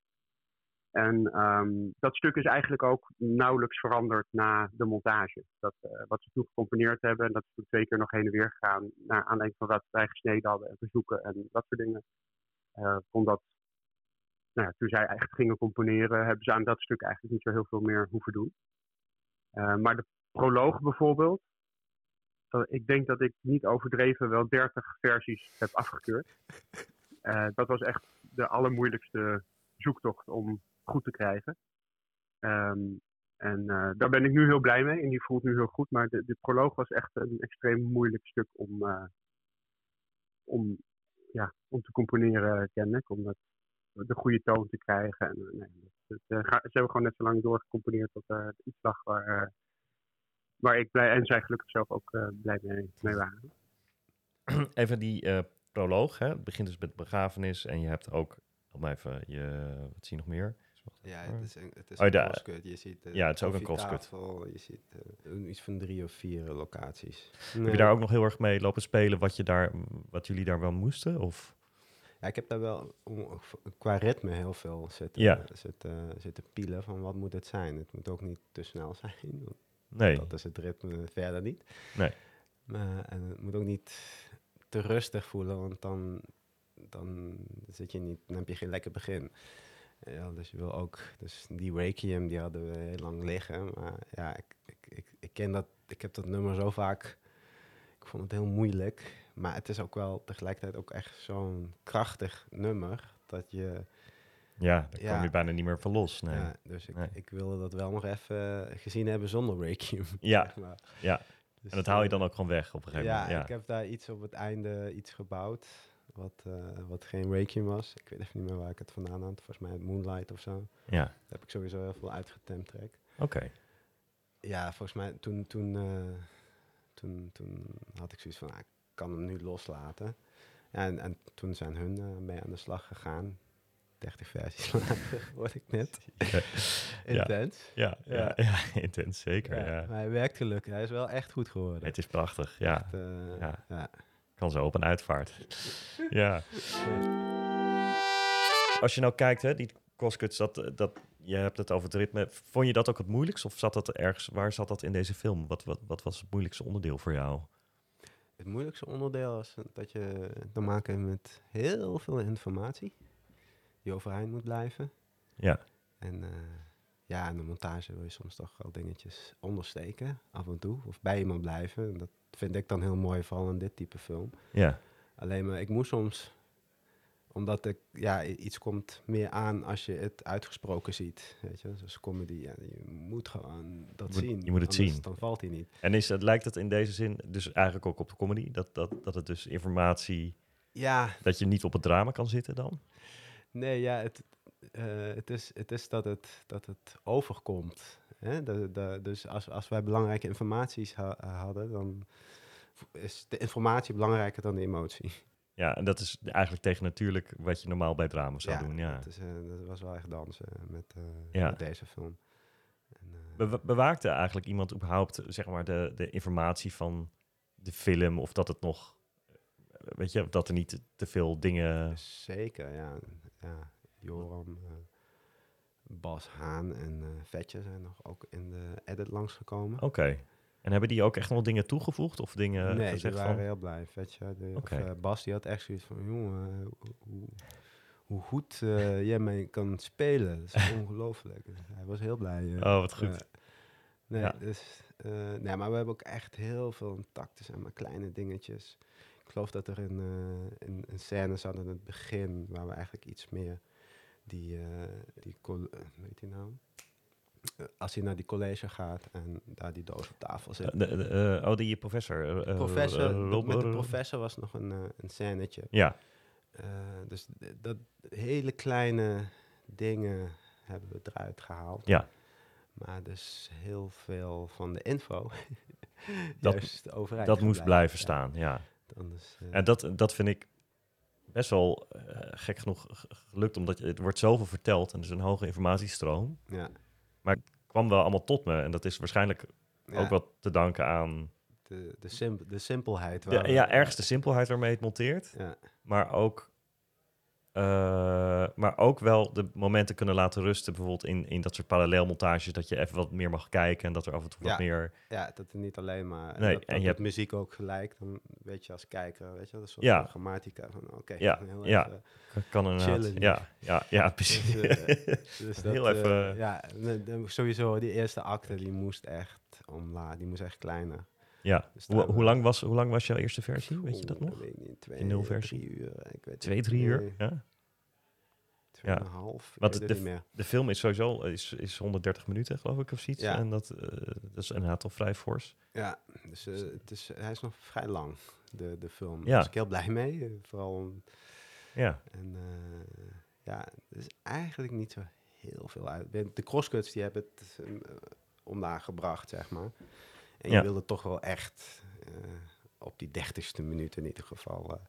En ehm, dat stuk is eigenlijk ook nauwelijks veranderd na de montage. Dat, eh, wat ze toen gecomponeerd hebben, en dat is toen twee keer nog heen en weer gegaan, naar aanleiding van wat wij gesneden hadden en verzoeken en dat soort dingen. Eh kon dat, nou ja, toen zij echt gingen componeren, hebben ze aan dat stuk eigenlijk niet zo heel veel meer hoeven doen. Eh, maar de proloog bijvoorbeeld, dat- ik denk dat ik niet overdreven wel 30 versies heb afgekeurd. Eh, dat was echt de allermoeilijkste zoektocht om goed te krijgen. Ehm, en eh, daar ben ik nu heel blij mee en die voelt nu heel goed. Maar de, de proloog was echt een extreem moeilijk stuk om, eh, om, ja, om te componeren, ken ik. Om dat, de goede toon te krijgen. En, eh, nee, eh, ga- ze hebben gewoon net zo lang doorgecomponeerd tot iets lag waar, eh, waar ik blij en zij gelukkig zelf ook eh, blij mee, mee waren. *clears throat* even die eh, proloog. Hè? Het begint dus met begrafenis. En je hebt ook. Even. Je, wat zie je nog meer? Ja, het is een, het is Oh, een de- crosscut. Je ziet eh, ja, het is ook een crosscut. Je ziet eh, iets van drie of vier locaties. Heb je daar ook nog heel erg mee lopen spelen wat, je daar, wat jullie daar wel moesten? Of? Ja, ik heb daar wel qua ritme heel veel zitten, Ja. zitten, zitten pielen van wat moet het zijn. Het moet ook niet te snel zijn. Nee. Dat is het ritme verder niet. Nee. Maar, en het moet ook niet te rustig voelen, want dan, dan, zit je niet, dan heb je geen lekker begin. Ja, dus je wil ook, dus die Requiem, die hadden we heel lang liggen. Maar ja, ik, ik, ik, ik ken dat, ik heb dat nummer zo vaak, ik vond het heel moeilijk. Maar het is ook wel tegelijkertijd ook echt zo'n krachtig nummer, dat je... Ja, daar kwam je bijna niet meer van los. Nee. Ja, dus ik, Nee. ik wilde dat wel nog even gezien hebben zonder Requiem. *laughs* Ja, zeg maar. ja. Dus, en dat haal je eh, dan ook gewoon weg op een gegeven ja, moment. Ja, ik heb daar iets op het einde iets gebouwd. Wat, eh, wat geen Requiem was. Ik weet even niet meer waar ik het vandaan had. Volgens mij Moonlight of zo. Ja. Daar heb ik sowieso heel veel uitgetemd trek. Oké. Ja, volgens mij toen, toen, eh, toen, toen had ik zoiets van, ah, ik kan hem nu loslaten. En, en toen zijn hun eh, mee aan de slag gegaan. 30 versies *laughs* later word ik net. *laughs* Ja. Intens. Ja, ja, ja, *laughs* intens, zeker. Ja, Maar hij werkt gelukkig. Hij is wel echt goed geworden. Het is prachtig, ja. Echt, ja. Kan zo op een uitvaart. ja. Als je nou kijkt, hè, die crosscuts, dat, dat, je hebt het over het ritme. Vond je dat ook het moeilijkst? Of zat dat ergens, waar zat dat in deze film? Wat, wat, wat was het moeilijkste onderdeel voor jou? Het moeilijkste onderdeel is dat je te maken hebt met heel veel informatie die overeind moet blijven. Ja. En eh, ja, in de montage wil je soms toch wel dingetjes ondersteken, af en toe, of bij iemand blijven. En dat vind ik dan heel mooi, vooral in dit type film. Ja. Alleen maar ik moest soms, omdat ik, ja, iets komt meer aan als je het uitgesproken ziet. Weet je, dus comedy, ja, je moet gewoon dat Je moet- zien. je moet het zien. Dan valt hij niet. En is het, lijkt het in deze zin dus eigenlijk ook op de comedy? Dat, dat, dat het dus informatie... Ja. Dat je niet op het drama kan zitten dan? Nee, ja, het, eh, het, is, het is dat het, dat het overkomt. Hè? De, de, dus als, als wij belangrijke informaties ha- hadden, dan is de informatie belangrijker dan de emotie. Ja, en dat is eigenlijk tegen natuurlijk wat je normaal bij drama zou doen. Ja. Dat, is, eh, dat was wel echt dansen met, eh, Ja. met deze film. Be- bewaakte eigenlijk iemand überhaupt zeg maar, de, de informatie van de film? Of dat het nog, eh, weet je, dat er niet te, te veel dingen... Zeker, ja. ja Joram, eh, Bas Haan en eh, Vetje zijn nog ook in de edit langsgekomen. Oké. En hebben die ook echt nog dingen toegevoegd? Of dingen nee, gezegd die waren van... heel blij. Vetje, de, of, eh, Bas, die had echt zoiets van, jongen, hoe, hoe, goed *laughs* jij mij kan spelen. Dat is *laughs* ongelooflijk. Hij was heel blij. Oh, wat goed. Nee, Ja. dus, nee, maar we hebben ook echt heel veel intact. Er zijn maar kleine dingetjes. Ik geloof dat er uh, een, een scène zat in het begin waar we eigenlijk iets meer die, uh, die weet je nou? Als hij naar die college gaat en daar die doos op tafel zit. De, de, oh, die professor. professor met de professor was nog een, een scènetje. Ja. dus dat hele kleine dingen hebben we eruit gehaald. Ja. Maar dus heel veel van de info *laughs* dat, juist overeind Dat moest blijven staan, ja. Anders, en dat, dat vind ik best wel uh, gek genoeg gelukt, omdat je, het wordt zoveel verteld en er is een hoge informatiestroom. Ja. Maar het kwam wel allemaal tot me en dat is waarschijnlijk ja. ook wat te danken aan... De, de, simp de simpelheid. Waar de, ja, ergens de simpelheid waarmee het monteert. Ja. Maar ook uh, maar ook wel de momenten kunnen laten rusten, bijvoorbeeld in, in dat soort parallelmontages, dat je even wat meer mag kijken en dat er af en toe ja, wat meer... Ja, dat er niet alleen maar... Nee, dat, en dat je hebt muziek ook gelijk, dan weet je als kijker, weet je wel, een soort ja. grammatica van, oké, okay, ja, heel ja. even kan inderdaad. chillen. Ja, ja, ja, precies. *laughs* Dus, uh, dus dat, heel even... Uh, ja, sowieso, die eerste acte, die moest echt omlaag, die moest echt kleiner. Ja, dus hoe, hoe, lang was, hoe lang was jouw eerste versie? Weet je dat nog? Weet niet, twee, In nul versie? Drie uur, ik weet Twee, drie uur? Nee. Ja. Twee ja. en een half. Want de, de, film is sowieso is, is 130 minuten, geloof ik, of zoiets. Ja. En dat, uh, dat is inderdaad al vrij fors. Ja, dus uh, het is, hij is nog vrij lang, de, de film. Daar ja. was ik heel blij mee. Vooral. Ja. En ja, er is eigenlijk niet zo heel veel uit. De crosscuts die hebben het omlaag gebracht, zeg maar. En je ja. wilde toch wel echt op die dertigste minuut in ieder geval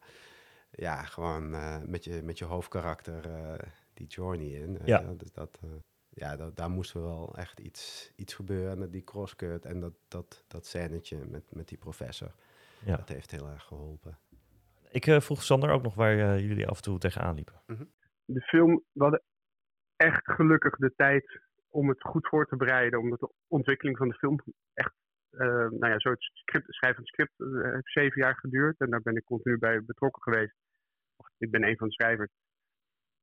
ja, gewoon uh, met, je, met je hoofdkarakter uh, die journey in. Ja. Dus dat, ja, dat, daar moest wel echt iets, iets gebeuren. Die crosscut en dat, dat, dat scènetje met, met die professor. Ja. Dat heeft heel erg geholpen. Ik vroeg Sander ook nog waar jullie af en toe tegenaan liepen. -hmm. De film, we hadden echt gelukkig de tijd om het goed voor te bereiden. Omdat de ontwikkeling van de film echt nou ja, zo script, schrijven van script uh, heeft zeven jaar geduurd. En daar ben ik continu bij betrokken geweest. Of, ik ben een van de schrijvers.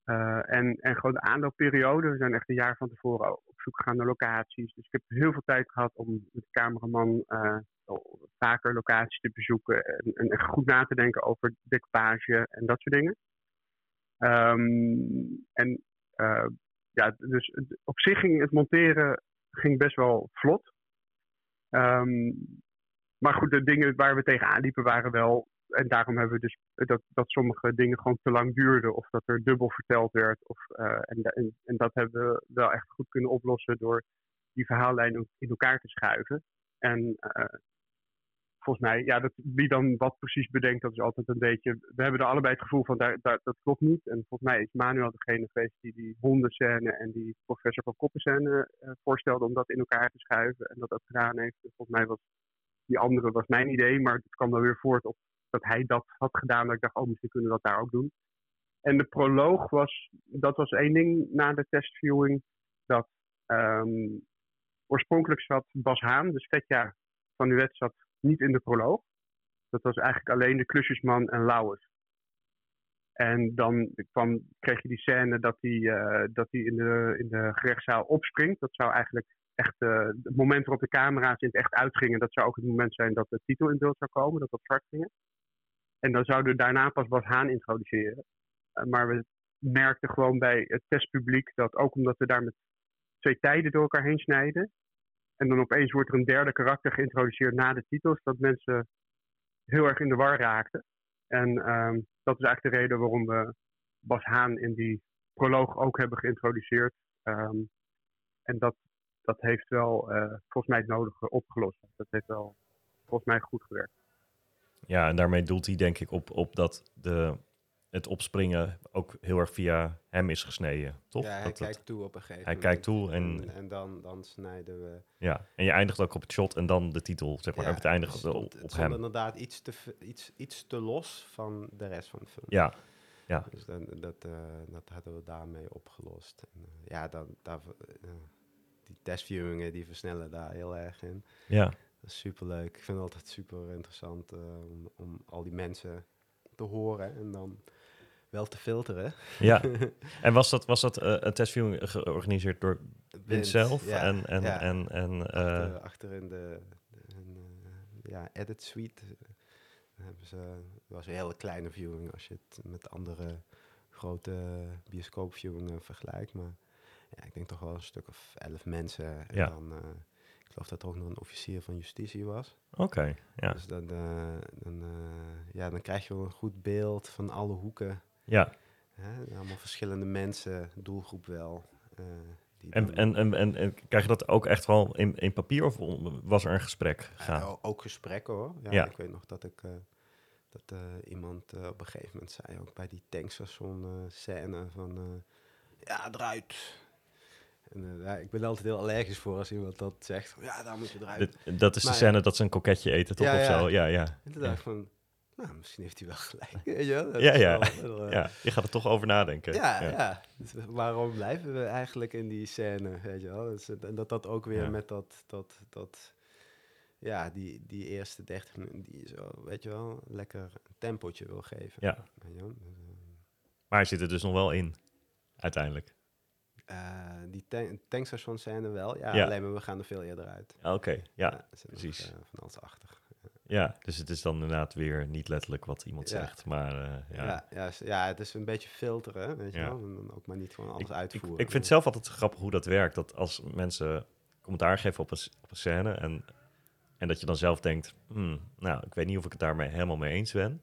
Uh, en, en gewoon de aanlooperiode. We zijn echt een jaar van tevoren op zoek gegaan naar locaties. Dus ik heb heel veel tijd gehad om met de cameraman vaker locaties te bezoeken. En, goed na te denken over decopage en dat soort dingen. Um, en ja, dus op zich ging het monteren ging best wel vlot. Um, maar goed, de dingen waar we tegenaan liepen waren wel. En daarom hebben we dus dat, dat sommige dingen gewoon te lang duurden. Of dat er dubbel verteld werd. Of, uh, en, en, dat hebben we wel echt goed kunnen oplossen door die verhaallijn in elkaar te schuiven. En uh, volgens mij, ja, dat, wie dan wat precies bedenkt, dat is altijd een beetje. We hebben er allebei het gevoel van daar, dat klopt niet. En volgens mij is Manuel degene geweest die die hondenscène en die professor van Koppenscène uh, voorstelde om dat in elkaar te schuiven. En dat dat gedaan heeft. En volgens mij was die andere was mijn idee, maar het kwam dan weer voort op dat hij dat had gedaan. Dat ik dacht, oh, misschien kunnen we dat daar ook doen. En de proloog was, dat was één ding na de testviewing. Dat um, oorspronkelijk zat Bas Haan, de Svetja van Nuet, zat niet in de proloog. Dat was eigenlijk alleen de klusjesman en Lauwers. En dan kwam, kreeg je die scène dat hij, uh, dat hij in, de, in de gerechtszaal opspringt. Dat zou eigenlijk echt uh, het moment waarop de camera's in het echt uitgingen. Dat zou ook het moment zijn dat de titel in beeld zou komen, dat dat gingen. En dan zouden we daarna pas Bas Haan introduceren. Uh, maar we merkten gewoon bij het testpubliek dat ook omdat we daar met twee tijden door elkaar heen snijden. En dan opeens wordt er een derde karakter geïntroduceerd na de titels. Dat mensen heel erg in de war raakten. En um, dat is eigenlijk de reden waarom we Bas Haan in die proloog ook hebben geïntroduceerd. Um, en dat, dat heeft wel uh, volgens mij het nodige opgelost. Dat heeft wel volgens mij goed gewerkt. Ja, en daarmee doelt hij denk ik op, op dat de, het opspringen ook heel erg via hem is gesneden, toch? Ja, hij dat, kijkt dat, toe op een gegeven hij moment. kijkt toe en... En, en dan, dan snijden we... Ja, en je eindigt ook op het shot en dan de titel, zeg maar. Ja, het eindigt het op, op het hem. inderdaad iets te, iets, iets te los van de rest van de film. Ja, ja. Dus dan, dat, uh, dat hadden we daarmee opgelost. En, uh, ja, dan, daar, uh, die testviewingen die versnellen daar heel erg in. Ja. Dat is superleuk. Ik vind het altijd super interessant om, om al die mensen te horen en dan wel te filteren. Ja, *laughs* en was dat, was dat uh, een testviewing georganiseerd door Wint zelf? Ja, en, en, ja. en, en, uh, achter, achter, in de, in, uh, ja, edit suite hebben ze, was een hele kleine viewing als je het met andere grote bioscoopviewingen vergelijkt. Maar ja, ik denk toch wel een stuk of elf mensen. En Ja. dan, eh, ik geloof dat er ook nog een officier van justitie was. Oké, ja. Dus dan, eh, dan, eh, ja, dan krijg je wel een goed beeld van alle hoeken. Ja. Hè? Allemaal verschillende mensen, doelgroep wel. eh, die En, en, en, en, en krijg je dat ook echt wel in, in papier of was er een gesprek gegaan? Ja, ook gesprekken hoor. Ja, Ja. Ik weet nog dat ik eh, dat eh, iemand eh, op een gegeven moment zei, ook bij die tankstation eh, scène van eh, ja, eruit. En, eh, ja, ik ben altijd heel allergisch voor als iemand dat zegt. Ja, daar moet je eruit. Dat is de scène dat ze een koketje eten, toch? Ja, of ja. zo? Ja, ja. En toen Ja. dacht ik van, nou, misschien heeft hij wel gelijk. *laughs* Ja, ja. wel- wel, eh, *laughs* ja. Je gaat er toch over nadenken. Ja, ja. Dus waarom blijven we eigenlijk in die scène, weet je wel? Dus, en dat dat ook weer Ja. met dat, dat, dat, ja, die, die eerste 30 minuten, die zo, weet je wel, lekker een tempootje wil geven. Ja. Weet je wel? Dus, eh, Maar hij zit er dus nog wel in, uiteindelijk. eh, die tank, tankstation scène wel, ja, Ja. alleen maar we gaan er veel eerder uit. Oké, ja, nog, precies. van alles achter. Ja, dus het is dan inderdaad weer niet letterlijk wat iemand Ja. zegt, maar eh, ja. Ja, ja, het is een beetje filteren, weet je Ja. wel. En dan ook maar niet gewoon alles Ik, ik, uitvoeren. ik vind zelf altijd grappig hoe dat werkt. Dat als mensen commentaar geven op een, op een scène en, en dat je dan zelf denkt, hmm, nou, ik weet niet of ik het daarmee helemaal mee eens ben.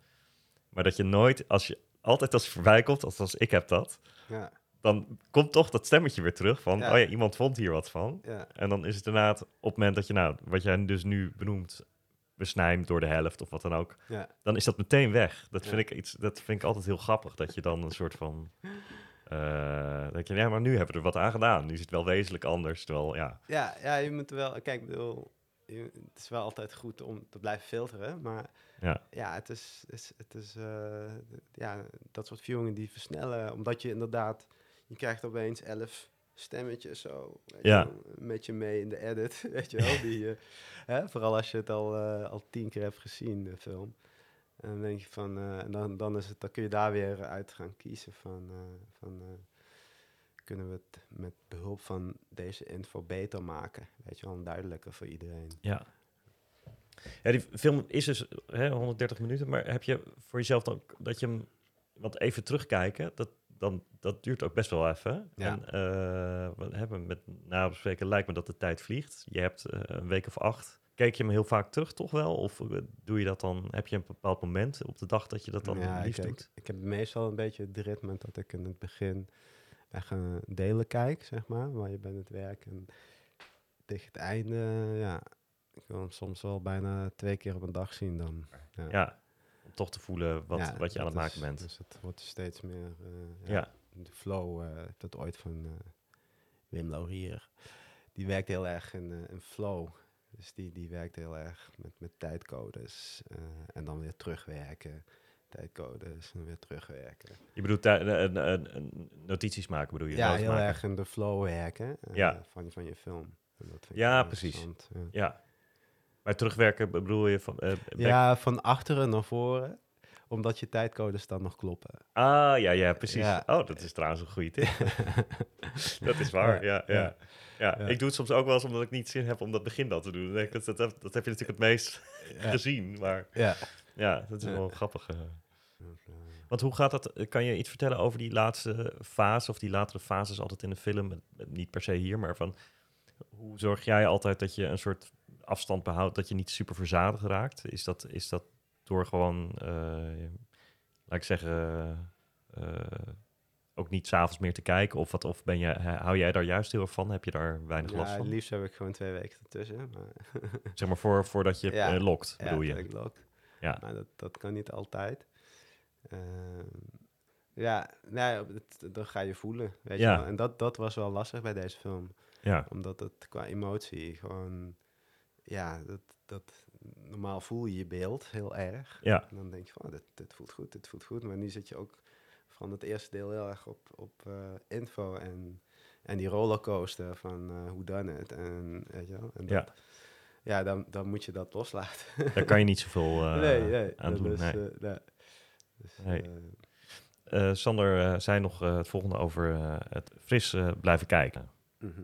Maar dat je nooit, als je altijd als je voorbij komt, althans ik heb dat, Ja. dan komt toch dat stemmetje weer terug van, oh ja, iemand vond hier wat van. En dan is het inderdaad op het moment dat je, nou, wat jij dus nu benoemt, besnijmt door de helft of wat dan ook, Ja. dan is dat meteen weg. Dat Ja. vind ik iets, dat vind ik altijd heel grappig, dat je dan een soort van, dat je, ja, maar nu hebben we er wat aan gedaan. Nu is het wel wezenlijk anders, terwijl, ja, Ja, ja, je moet wel. Kijk, ik bedoel, je- het is wel altijd goed om te blijven filteren, maar Ja. het is, is, het is eh, ja, dat soort viewingen die versnellen, omdat je inderdaad, je krijgt opeens elf stemmetjes zo, weet Ja. met je mee in de edit, *laughs* weet je wel, die, *laughs* eh, hè, vooral als je het al, eh, al tien keer hebt gezien, de film. En dan denk je van, eh, en dan, dan, is het, dan kun je daar weer uit gaan kiezen van, van kunnen we het met behulp van deze info beter maken. Weet je wel, duidelijker voor iedereen. Ja. Ja, die film is dus hè, 130 minuten, maar heb je voor jezelf dan ook dat je hem, want even terugkijken, dat, dan, dat duurt ook best wel even. Ja. En eh, we hebben met nabespreken lijkt me dat de tijd vliegt. Je hebt eh, een week of acht. Kijk je hem heel vaak terug toch wel? Of eh, doe je dat dan, heb je een bepaald moment op de dag dat je dat dan ja, liefst ik, doet? ik heb meestal een beetje het ritme dat ik in het begin echt een delen kijk, zeg maar, waar je bent het werk. En tegen het einde, ja, ik wil hem soms wel bijna twee keer op een dag zien dan. Ja. Toch te voelen wat, Ja, wat je aan het maken is- bent. Dus het wordt steeds meer, eh, Ja. ja, de flow, ik heb dat ooit van eh, Wim Laurier. Die werkt heel erg in, in flow. Dus die, die werkt heel erg met, met tijdcodes en dan weer terugwerken. Tijdcodes en weer terugwerken. Je bedoelt notities maken, bedoel je? Ja, heel maken? erg in de flow werken Ja. van, van je film. En dat vind ik Ja, precies. Ja. Maar terugwerken bedoel je van... eh, ja, van achteren naar voren, omdat je tijdcodes dan nog kloppen. Ah, ja, ja, precies. Ja. Oh, dat is trouwens een goede tip. *laughs* dat is waar, ja, ja, ja. Ja. Ik doe het soms ook wel eens omdat ik niet zin heb om dat begin dan te doen. Ik, dat, dat, dat heb je natuurlijk het meest *laughs* gezien, maar Ja. ja, dat is wel grappig. Want hoe gaat dat? Kan je iets vertellen over die laatste fase of die latere fases altijd in de film? Niet per se hier, maar van hoe zorg jij altijd dat je een soort afstand behoudt, dat je niet super verzadigd raakt? Is dat, is dat door gewoon, eh, laat ik zeggen, eh, ook niet s'avonds meer te kijken? Of, wat, of ben je, hou jij daar juist heel erg van? Heb je daar weinig Ja, last van? liefst heb ik gewoon twee weken ertussen. Maar *laughs* Zeg maar voor, voordat je Ja. eh, lokt, Ja, bedoel je? dat ik lok. Ja. Maar dat, dat kan niet altijd. Ehm, ja, nou ja, dan ga je voelen, weet Ja. je wel. En dat, dat was wel lastig bij deze film. Ja. Omdat het qua emotie gewoon... Ja, dat, dat, normaal voel je je beeld heel erg. Ja. En dan denk je van, oh, dit, dit voelt goed, dit voelt goed. Maar nu zit je ook van het eerste deel heel erg op, op eh, info en, en die rollercoaster van eh hoe dan het. En, weet je wel? En Ja. dat, ja, dan, dan moet je dat loslaten. Daar kan je niet zoveel *laughs* eh, nee, nee, aan doen. is, nee. nee. Dus, Nee. Sander zei nog eh, het volgende over eh, het fris blijven kijken. mhm.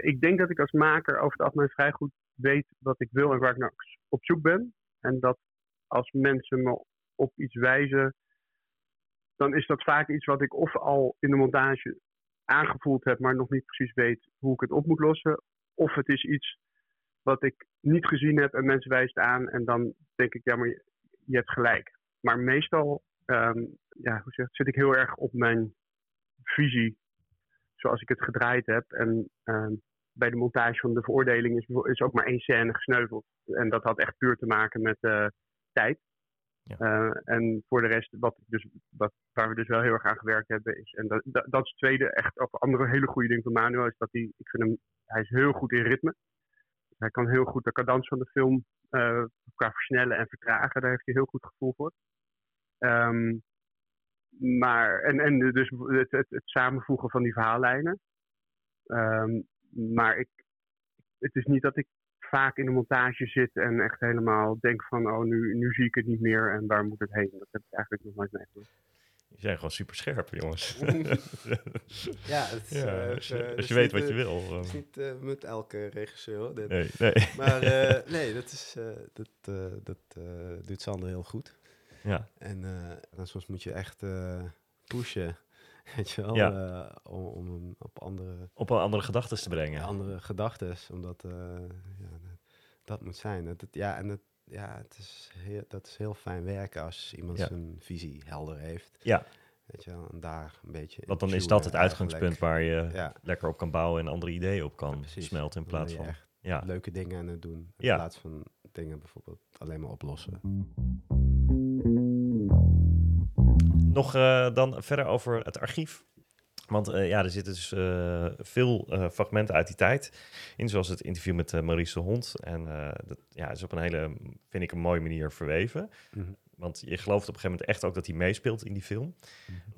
Ik denk dat ik als maker over het algemeen vrij goed weet wat ik wil en waar ik naar op zoek ben. En dat als mensen me op iets wijzen, dan is dat vaak iets wat ik of al in de montage aangevoeld heb, maar nog niet precies weet hoe ik het op moet lossen. Of het is iets wat ik niet gezien heb en mensen wijst aan en dan denk ik, ja, maar je, hebt gelijk. Maar meestal ehm, ja, hoe zeg, zit ik heel erg op mijn visie zoals ik het gedraaid heb. En ehm, bij de montage van de veroordeling is, is ook maar één scène gesneuveld. En dat had echt puur te maken met uh, tijd. Ja. Uh, en voor de rest, wat, dus, wat, waar we dus wel heel erg aan gewerkt hebben, is. En dat, dat, dat is het tweede, echt ook andere hele goede ding van Manuel, is dat hij, ik vind hem, hij is heel goed in ritme. Hij kan heel goed de cadans van de film uh, qua versnellen en vertragen, daar heeft hij heel goed gevoel voor. Um, maar, en, en dus het, het, het samenvoegen van die verhaallijnen. Um, maar ik, het is niet dat ik vaak in de montage zit en echt helemaal denk van, oh, nu, nu zie ik het niet meer en waar moet het heen? Dat heb ik eigenlijk nog nooit meegemaakt. Je zijn gewoon super scherp, jongens. *laughs* ja, het, ja, uh, als je, uh, als je weet wat je wil. Het is niet uh, met elke regisseur. Hoor, dit. Nee, nee. Maar *laughs* nee, dat, is, dat, dat doet Sander heel goed. Ja. En dan soms moet je echt pushen. *laughs* Weet je wel, Ja. om, om hem op andere, Op andere gedachten te brengen. andere gedachten, omdat ja, dat moet zijn. Dat, het- ja, en het, ja, het is heel, dat is heel fijn werken als iemand Ja. zijn visie helder heeft. Ja. Weet je wel, en daar een beetje. Want dan is dat het uitgangspunt waar je lekker op kan bouwen en andere ideeën op kan smelten in plaats van... Ja. leuke dingen aan het doen. In plaats van dingen bijvoorbeeld alleen maar oplossen. Nog eh, dan verder over het archief. Want eh, ja, er zitten dus eh, veel fragmenten uit die tijd in, zoals het interview met Maurice de Hond. En dat ja, is op een hele, vind ik, een mooie manier verweven. Mhm. Want je gelooft op een gegeven moment echt ook dat hij meespeelt in die film.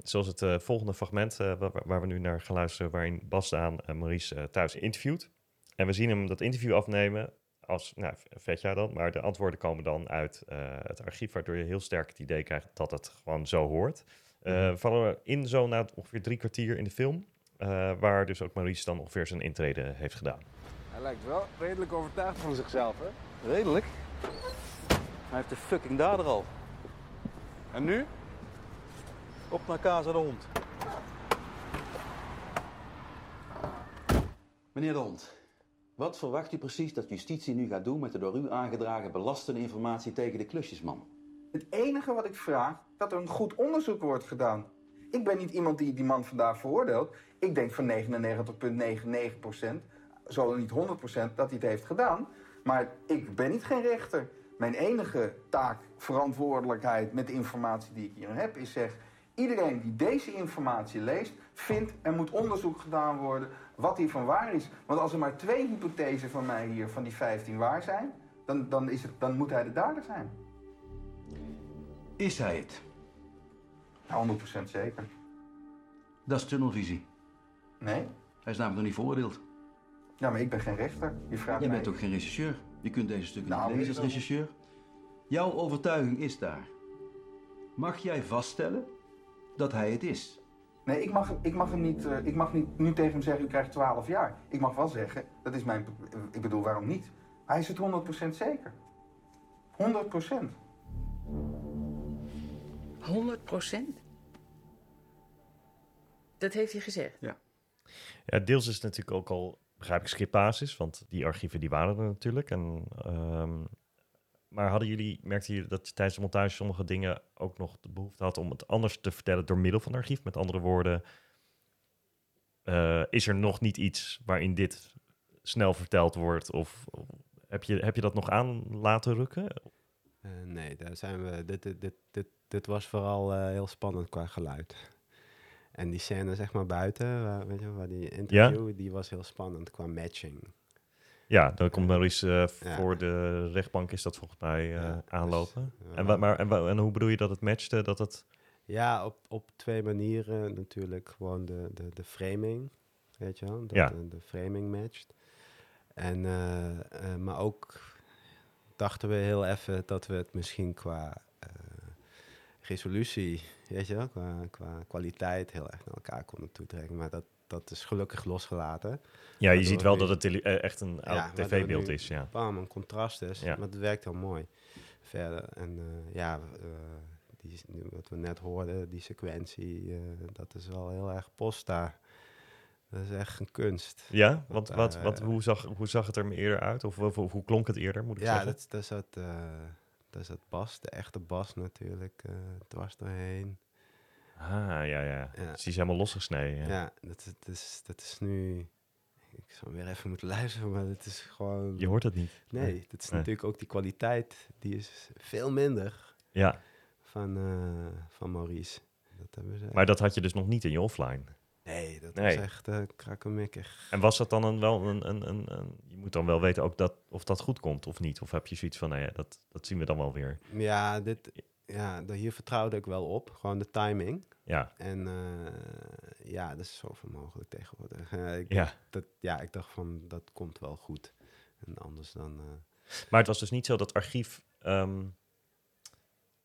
Zoals het volgende fragment waar, waar we nu naar gaan luisteren, waarin Bas Daan Maurice thuis interviewt. En we zien hem dat interview afnemen als, nou, vet jij dan, maar de antwoorden komen dan uit eh, het archief, waardoor je heel sterk het idee krijgt dat het gewoon zo hoort. Eh, Mhm. Vallen we in zo na ongeveer drie kwartier in de film, eh, waar dus ook Maurice dan ongeveer zijn intrede heeft gedaan. Hij lijkt wel redelijk overtuigd van zichzelf, hè? Redelijk? Hij heeft de fucking dader al. En nu? Op naar Casa de Hond. Meneer de Hond, wat verwacht u precies dat justitie nu gaat doen met de door u aangedragen belastende informatie tegen de klusjesman? Het enige wat ik vraag, dat er een goed onderzoek wordt gedaan. Ik ben niet iemand die die man vandaag veroordeelt. Ik denk van 99,99%, zo niet 100% dat hij het heeft gedaan. Maar ik ben niet geen rechter. Mijn enige taak, verantwoordelijkheid met de informatie die ik hier heb, is zeg... Iedereen die deze informatie leest, vindt er moet onderzoek gedaan worden wat hiervan waar is. Want als er maar twee hypothesen van mij hier, van die 15 waar zijn, dan, dan, is het, dan moet hij de dader zijn. Is hij het? Ja, 100% zeker. Dat is tunnelvisie. Nee? Hij is namelijk nog niet veroordeeld. Ja, maar ik ben geen rechter. Je vraagt Jij mij... bent ook geen rechercheur. Je kunt deze stukken Nou, niet lezen als rechercheur. Jouw overtuiging is daar. Mag jij vaststellen dat hij het is? Nee, ik mag, ik mag hem niet, eh, ik mag niet nu tegen hem zeggen, u krijgt 12 jaar. Ik mag wel zeggen, dat is mijn, ik bedoel, waarom niet? Hij is het 100% zeker. 100%. 100 procent? Dat heeft hij gezegd? Ja. Ja, deels is het natuurlijk ook al, begrijp ik, schipbasis, want die archieven die waren er natuurlijk. En, ehm, maar hadden jullie, merkten jullie dat je tijdens de montage sommige dingen ook nog de behoefte had om het anders te vertellen door middel van het archief? Met andere woorden, eh, is er nog niet iets waarin dit snel verteld wordt? Of, of heb, je, heb je dat nog aan laten rukken? Eh, nee, daar zijn we. Dit, dit, dit, dit, dit was vooral eh, heel spannend qua geluid. En die scène, zeg maar buiten, waar, weet je, waar die interview, die was heel spannend qua matching. Ja, dan komt Maurice eh, Ja. voor de rechtbank, is dat volgens mij eh, Ja, dus, aanlopen. eh, en, maar, en, en hoe bedoel je dat het matchte? Dat het... Ja, op, op twee manieren natuurlijk. Gewoon de, de, de framing, weet je wel. Dat Ja. de, de framing matcht. En, eh, eh, maar ook dachten we heel even dat we het misschien qua eh, resolutie, weet je wel, qua, qua kwaliteit heel erg naar elkaar konden toetrekken. Maar dat, dat is gelukkig losgelaten. Ja, je ziet wel nu- dat het tele- eh, echt een tv-beeld is, ja. Bam, een contrast is, Ja. maar het werkt heel mooi. verder. En eh, ja, uh, die, wat we net hoorden, die sequentie, uh, dat is wel heel erg posta. Dat is echt een kunst. Ja, want wat, wat, hoe, zag, hoe zag het er eerder uit? Of, of, of hoe klonk het eerder, moet ik ja, zeggen? Ja, daar zat, daar zat bas, de echte bas natuurlijk, dwars doorheen. Ah, ja, ja. ja. Dus die is helemaal losgesneden. Ja, ja dat, dat, is, dat is nu ik zou weer even moeten *laughs* luisteren, maar het is gewoon... Je hoort het niet. Nee, nee. dat is nee. natuurlijk ook die kwaliteit, die is veel minder ja. van, uh, van Maurice. Dat hebben ze maar dat had je dus nog niet in je offline? Nee, dat nee. was echt uh, krakkemikkig. En was dat dan een, wel een, een, een, een, Je moet dan wel weten ook dat, of dat goed komt of niet? Of heb je zoiets van, nou ja, dat, dat zien we dan wel weer? Ja, dit, ja, hier vertrouwde ik wel op. Gewoon de timing. Ja. En uh, ja, dat is zoveel mogelijk tegenwoordig. Uh, *laughs* ik, ja. Dat, ja, ik dacht van, dat komt wel goed. En anders dan... Uh... Maar het was dus niet zo dat archief... Um,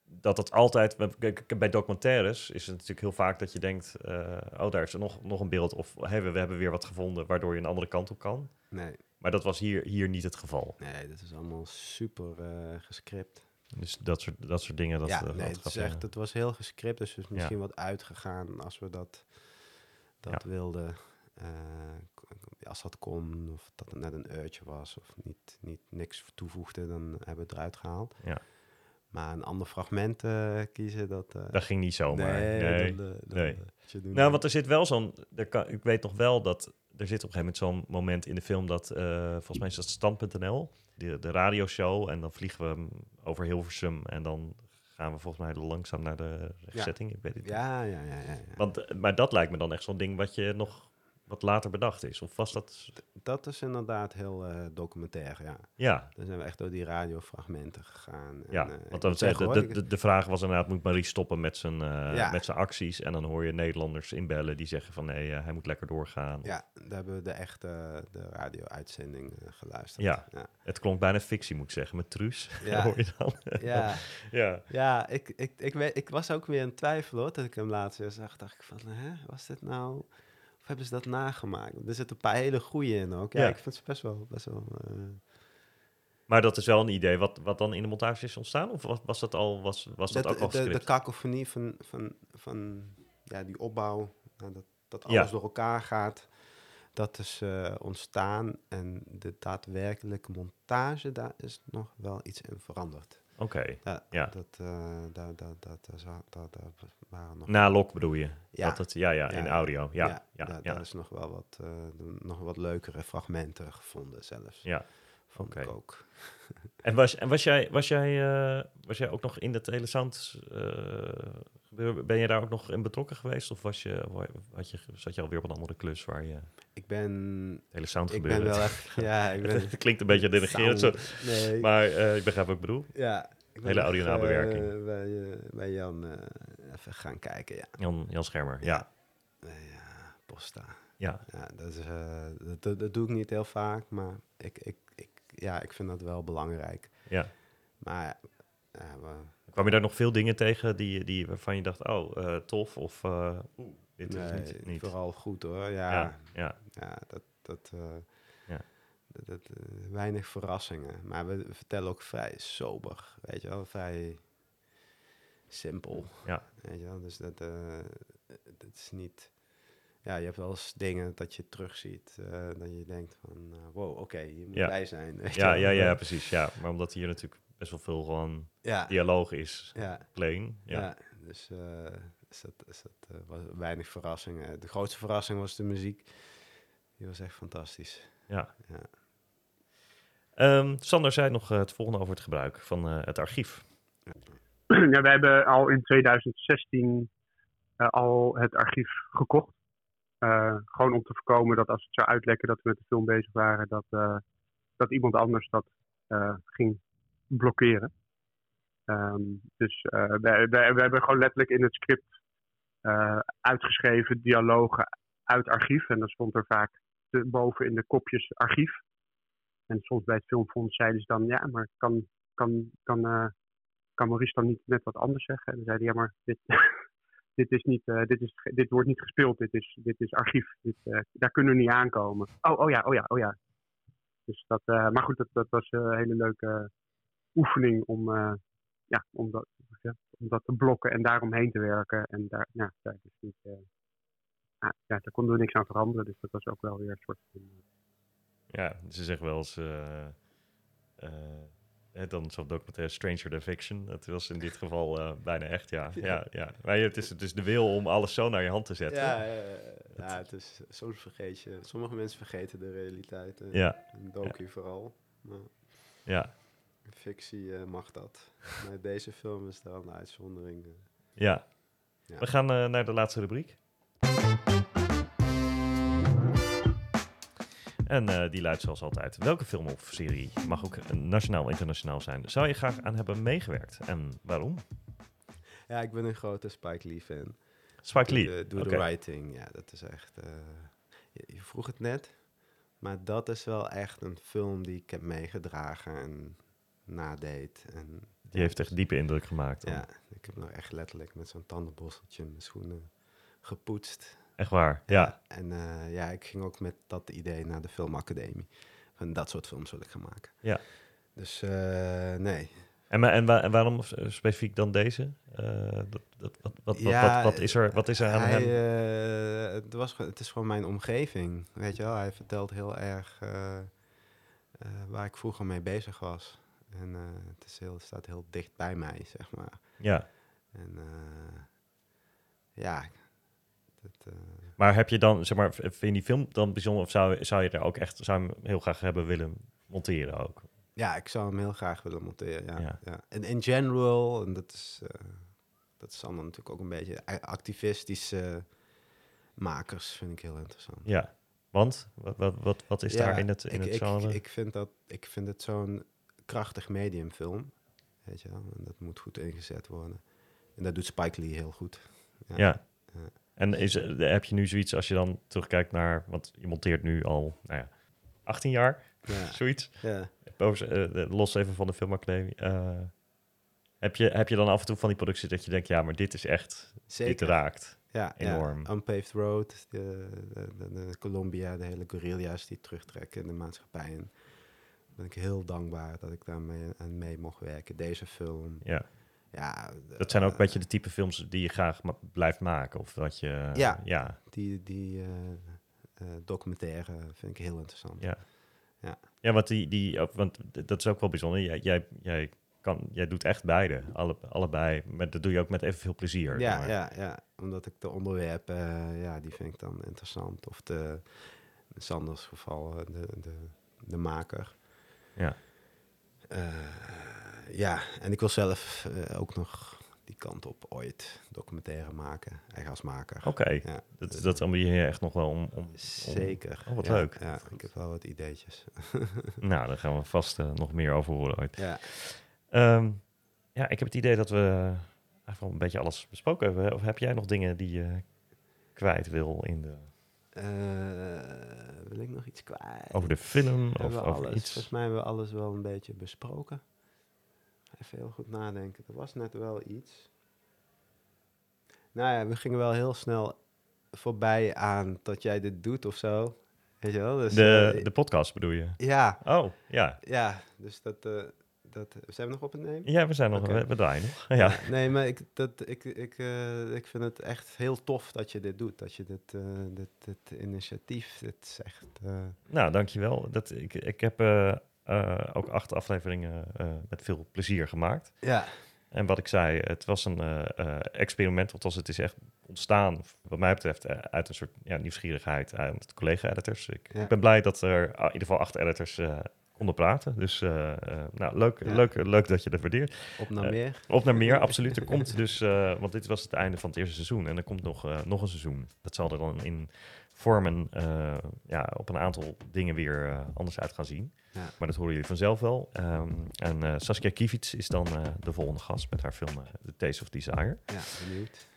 dat het altijd... Bij documentaires is het natuurlijk heel vaak dat je denkt... oh, daar is er nog, nog een beeld. Of hey, we, we hebben weer wat gevonden waardoor je een andere kant op kan. Nee. Maar dat was hier, hier niet het geval. Nee, dat is allemaal super gescript. Dus dat soort, dat soort dingen. Dat, ja, uh, nee, het, is echt, het was heel gescript, dus is misschien ja. wat uitgegaan als we dat, dat ja. wilden. Uh, als dat kon, of dat het net een uurtje was, of niet, niet niks toevoegde, dan hebben we het eruit gehaald. Ja. Maar een ander fragment uh, kiezen, dat... dat ging niet zomaar. Nee. nee. Dan, dan, nee. Dan, nou, want er zit wel zo'n... Ik weet nog wel dat... Er zit op een gegeven moment zo'n moment in de film dat... volgens mij is dat stand.nl de, de radioshow. En dan vliegen we over Hilversum. En dan gaan we volgens mij langzaam naar de rechtzetting. Ja. Ik weet het ja, ja, ja, ja, ja. Want, maar dat lijkt me dan echt zo'n ding wat je nog wat later bedacht is. Of was dat... Dat is inderdaad heel uh, documentair, ja. Ja. Dan zijn we echt door die radiofragmenten gegaan. Ja, en, uh, want dan de, de, de, vraag was inderdaad, moet Marie stoppen met zijn, uh, ja. met zijn acties? En dan hoor je Nederlanders inbellen die zeggen van nee, hij moet lekker doorgaan. Ja, daar hebben we de echte de radio-uitzending geluisterd. Ja. ja, het klonk bijna fictie, moet ik zeggen, met Truus. *laughs* Ja. hoor je dan. *laughs* ja, *laughs* ja. ja ik, ik, ik, weet, ik was ook weer in twijfel hoor, dat ik hem laatst weer zag. dacht ik van, hè, was dit nou... Of hebben ze dat nagemaakt? Er zitten een paar hele goede in ook. Ja, Ja. ik vind ze best wel... Best wel eh, Maar dat is wel een idee wat, wat dan in de montage is ontstaan? Of was, was dat al was, was dat de, ook al de, de script? kakofonie van, van, van ja, die opbouw, nou, dat, dat Ja. alles door elkaar gaat, dat is eh, ontstaan. En de daadwerkelijke montage, daar is nog wel iets in veranderd. Oké, Ja, ja. Dat, daar, dat, daar, za- daar, daar waren nog... Na lok bedoel je? Ja. Dat het, ja, ja, in audio. Ja, ja, ja, daar, daar is nog wel wat, eh, nog wat leukere fragmenten gevonden zelfs. Ja, Vond ik ook. En was, en was, jij, was, jij, eh, was jij ook nog in dat hele sound eh, gebeuren? Ben je daar ook nog in betrokken geweest? Of was je, had je, zat je alweer op een andere klus waar je... Ik ben... Hele sound ik ben gebeuren. wel echt... *laughs* Ja, ik ben... het klinkt een beetje denigrerend zo. Nee. Maar eh, ik begrijp wat ik bedoel. Ja. Ik ben hele nog, audio nabewerking. eh, bij, bij Jan even gaan kijken, ja. Jan, Jan Schermer, ja. ja, Posta. Ja. ja dat, is, dat, dat, dat doe ik niet heel vaak, maar ik, ik, ja, ik vind dat wel belangrijk. Ja. Maar ja, we- Kwam je daar nog veel dingen tegen die, die, waarvan je dacht, oh, eh, tof, of uh, oeh, dit is niet, niet. vooral goed hoor. Ja, Ja, ja. ja dat, dat, eh, Ja. dat, dat, weinig verrassingen. Maar we, vertellen ook vrij sober, weet je wel, vrij simpel. Ja. Weet je wel, dus dat, dat is niet... Ja, je hebt wel eens dingen dat je terugziet, eh dat je denkt van, eh, wow, oké, je moet ja. blij zijn. *laughs* weet Ja, ja, ja, precies. Ja. Maar omdat hier natuurlijk best wel veel gewoon Ja. dialoog is, Ja. plain. Ja. Ja, dus eh, is dat, is dat was weinig verrassingen. De grootste verrassing was de muziek. Die was echt fantastisch. Ja. ja. Ehm, Sander zei nog het volgende over het gebruik van eh, het archief. Ja, we hebben al in 2016 eh, al het archief gekocht. Eh, gewoon om te voorkomen dat als het zou uitlekken dat we met de film bezig waren, dat, eh, dat iemand anders dat eh, ging blokkeren. Ehm, dus wij hebben gewoon letterlijk in het script uitgeschreven dialogen uit archief. En dan stond er vaak te- boven in de kopjes archief. En soms bij het filmfonds zeiden ze dan, ja, maar kan, kan, kan, kan Maurice dan niet net wat anders zeggen? En dan zeiden ja, maar dit, dit, eh, dit, is, dit wordt niet gespeeld, dit is, dit is archief. Eh, daar kunnen we niet aankomen. Oh, oh ja, oh ja, oh ja. Dus dat, eh, maar goed, dat, dat was een hele leuke oefening om, ja, om dat, om dat te blokken en daaromheen te werken. En daar, ja, daar, is niet, ja, daar kon er niks aan veranderen. Dus dat was ook wel weer een soort van, ja, ze zeggen wel eens. Uh, uh, dan zo'n documentaire Stranger Than Fiction. Dat was in dit geval uh, bijna echt, *laughs* ja. ja. ja, Maar het is, het is de wil om alles zo naar je hand te zetten. Ja, ja, ja het is, soms vergeet je... Sommige mensen vergeten de realiteit. ja. In docu vooral. Maar ja. Fictie mag dat. maar deze film is daar een uitzondering. Ja. ja. We gaan naar de laatste rubriek. En uh, die luidt zoals altijd. Welke film of serie, mag ook nationaal of internationaal zijn, zou je graag aan hebben meegewerkt? En waarom? Ja, ik ben een grote Spike Lee fan. Spike Lee? Doe de, okay. writing, ja, dat is echt... Uh, je, je, vroeg het net, maar dat is wel echt een film die ik heb meegedragen en nadeed. En, die heeft echt diepe indruk gemaakt. Ja, ik heb nou echt letterlijk met zo'n tandenborsteltje mijn schoenen gepoetst. Echt waar, ja. En uh, ja, ik ging ook met dat idee naar de filmacademie. Van dat soort films wil ik gaan maken. Ja. Dus uh, nee. En, en, wa en, waarom specifiek dan deze? Uh, dat, dat, wat, wat, ja, wat, wat, is er, wat is er aan hij, hem? het, was, het is gewoon mijn omgeving, weet je wel. Hij vertelt heel erg waar ik vroeger mee bezig was. En het, is heel, het staat heel dicht bij mij, zeg maar. Ja. En ja, dat, uh... Maar heb je dan, zeg maar, vind je die film dan bijzonder? Of zou, zou je er ook echt, zou je hem heel graag hebben willen monteren ook? Ja, ik zou hem heel graag willen monteren, ja. ja. ja. En in general, en dat is, uh, dat is dan natuurlijk ook een beetje activistische makers, vind ik heel interessant. Ja, want? Wat, wat, wat, wat is ja, daar in het, in ik, het genre? Ik, ik, vind dat, ik vind het zo'n krachtig mediumfilm, weet je wel. En dat moet goed ingezet worden. En dat doet Spike Lee heel goed. ja. ja. En is, heb je nu zoiets als je dan terugkijkt naar, want je monteert nu al, nou ja, 18 jaar, ja. *laughs* zoiets. Ja. Uh, los even van de filmacademie. Uh, heb, je, heb je dan af en toe van die producties dat je denkt, ja, maar dit is echt, Zeker. dit raakt ja, enorm. Ja. Unpaved Road, de, de, de, Columbia, de hele guerrilla's die terugtrekken in de maatschappij. En ben ik heel dankbaar dat ik daarmee aan mee mocht werken. Deze film. Ja. Ja, dat zijn ook een beetje de type films die je graag ma blijft maken. Of dat je. Ja, ja. die, die uh, uh, documentaire vind ik heel interessant. Ja, ja. ja want, die, die, want dat is ook wel bijzonder. Jij, jij, jij, kan, jij doet echt beide. Alle, allebei. Met, dat doe je ook met evenveel plezier. Ja, maar. ja, ja, omdat ik de onderwerpen, uh, ja, die vind ik dan interessant. Of de, in Sanders geval, de, de, de maker. Ja. Ja, en ik wil zelf uh, ook nog die kant op ooit documentaire maken, eigen als maker. Oké, okay. ja, dat, dus, dat ambieer je echt nog wel om... om zeker. Om, oh, wat ja, leuk. Ja, ik heb wel wat ideetjes. *laughs* nou, daar gaan we vast uh, nog meer over horen ooit. Ja. Um, ja, ik heb het idee dat we eigenlijk wel een beetje alles besproken hebben. Of heb jij nog dingen die je kwijt wil in de... Uh, wil ik nog iets kwijt? Over de film of over alles, iets? Volgens mij hebben we alles wel een beetje besproken. Even heel goed nadenken. Er was net wel iets. Nou ja, we gingen wel heel snel voorbij aan dat jij dit doet of zo. Weet je wel? Dus, de, uh, de podcast bedoel je? Ja. Oh, ja. Ja, dus dat... Uh, dat, zijn we nog op het nemen? Ja, we zijn nog, okay. we, draaien nog. Ja. ja. nee, maar ik, dat, ik, ik, uh, ik vind het echt heel tof dat je dit doet. Dat je dit, uh, dit, dit initiatief, dit is echt... Uh... Nou, dankjewel. Dat, ik, ik heb ook acht afleveringen met veel plezier gemaakt. Ja. En wat ik zei, het was een experiment, althans het is echt ontstaan, wat mij betreft, uit een soort ja, nieuwsgierigheid de collega-editors. Ik, Ja. ik ben blij dat er in ieder geval acht editors konden praten. Dus uh, uh, nou, leuk, Ja. leuk, leuk dat je dat waardeert. Op naar Eh, meer. op naar meer, absoluut. Er *laughs* komt dus, want dit was het einde van het eerste seizoen en er komt nog, nog een seizoen. Dat zal er dan in vormen ja, op een aantal dingen weer anders uit gaan zien. Ja. Maar dat horen jullie vanzelf wel. Um, en uh, Saskia Kivits is dan uh, de volgende gast met haar film uh, The Taste of Desire. Ja, benieuwd.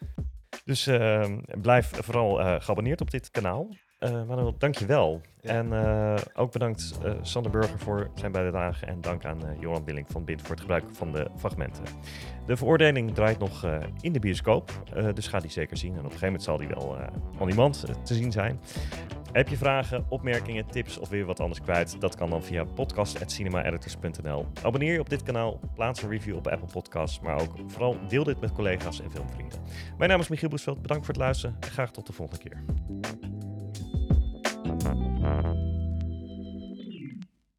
Dus uh, blijf vooral geabonneerd op dit kanaal. Uh, Manuel, dank je wel. Ja. En uh, ook bedankt uh, Sander Burger voor zijn bijdrage. En dank aan Johan Billing van Bind voor het gebruik van de fragmenten. De veroordeling draait nog in de bioscoop. Dus ga die zeker zien. En op een gegeven moment zal die wel on demand te zien zijn. Heb je vragen, opmerkingen, tips of weer wat anders kwijt? Dat kan dan via podcast.cinemaeditors.nl. Abonneer je op dit kanaal, plaats een review op Apple Podcasts, maar ook vooral deel dit met collega's en filmvrienden. Mijn naam is Michiel Boesveld, bedankt voor het luisteren en graag tot de volgende keer.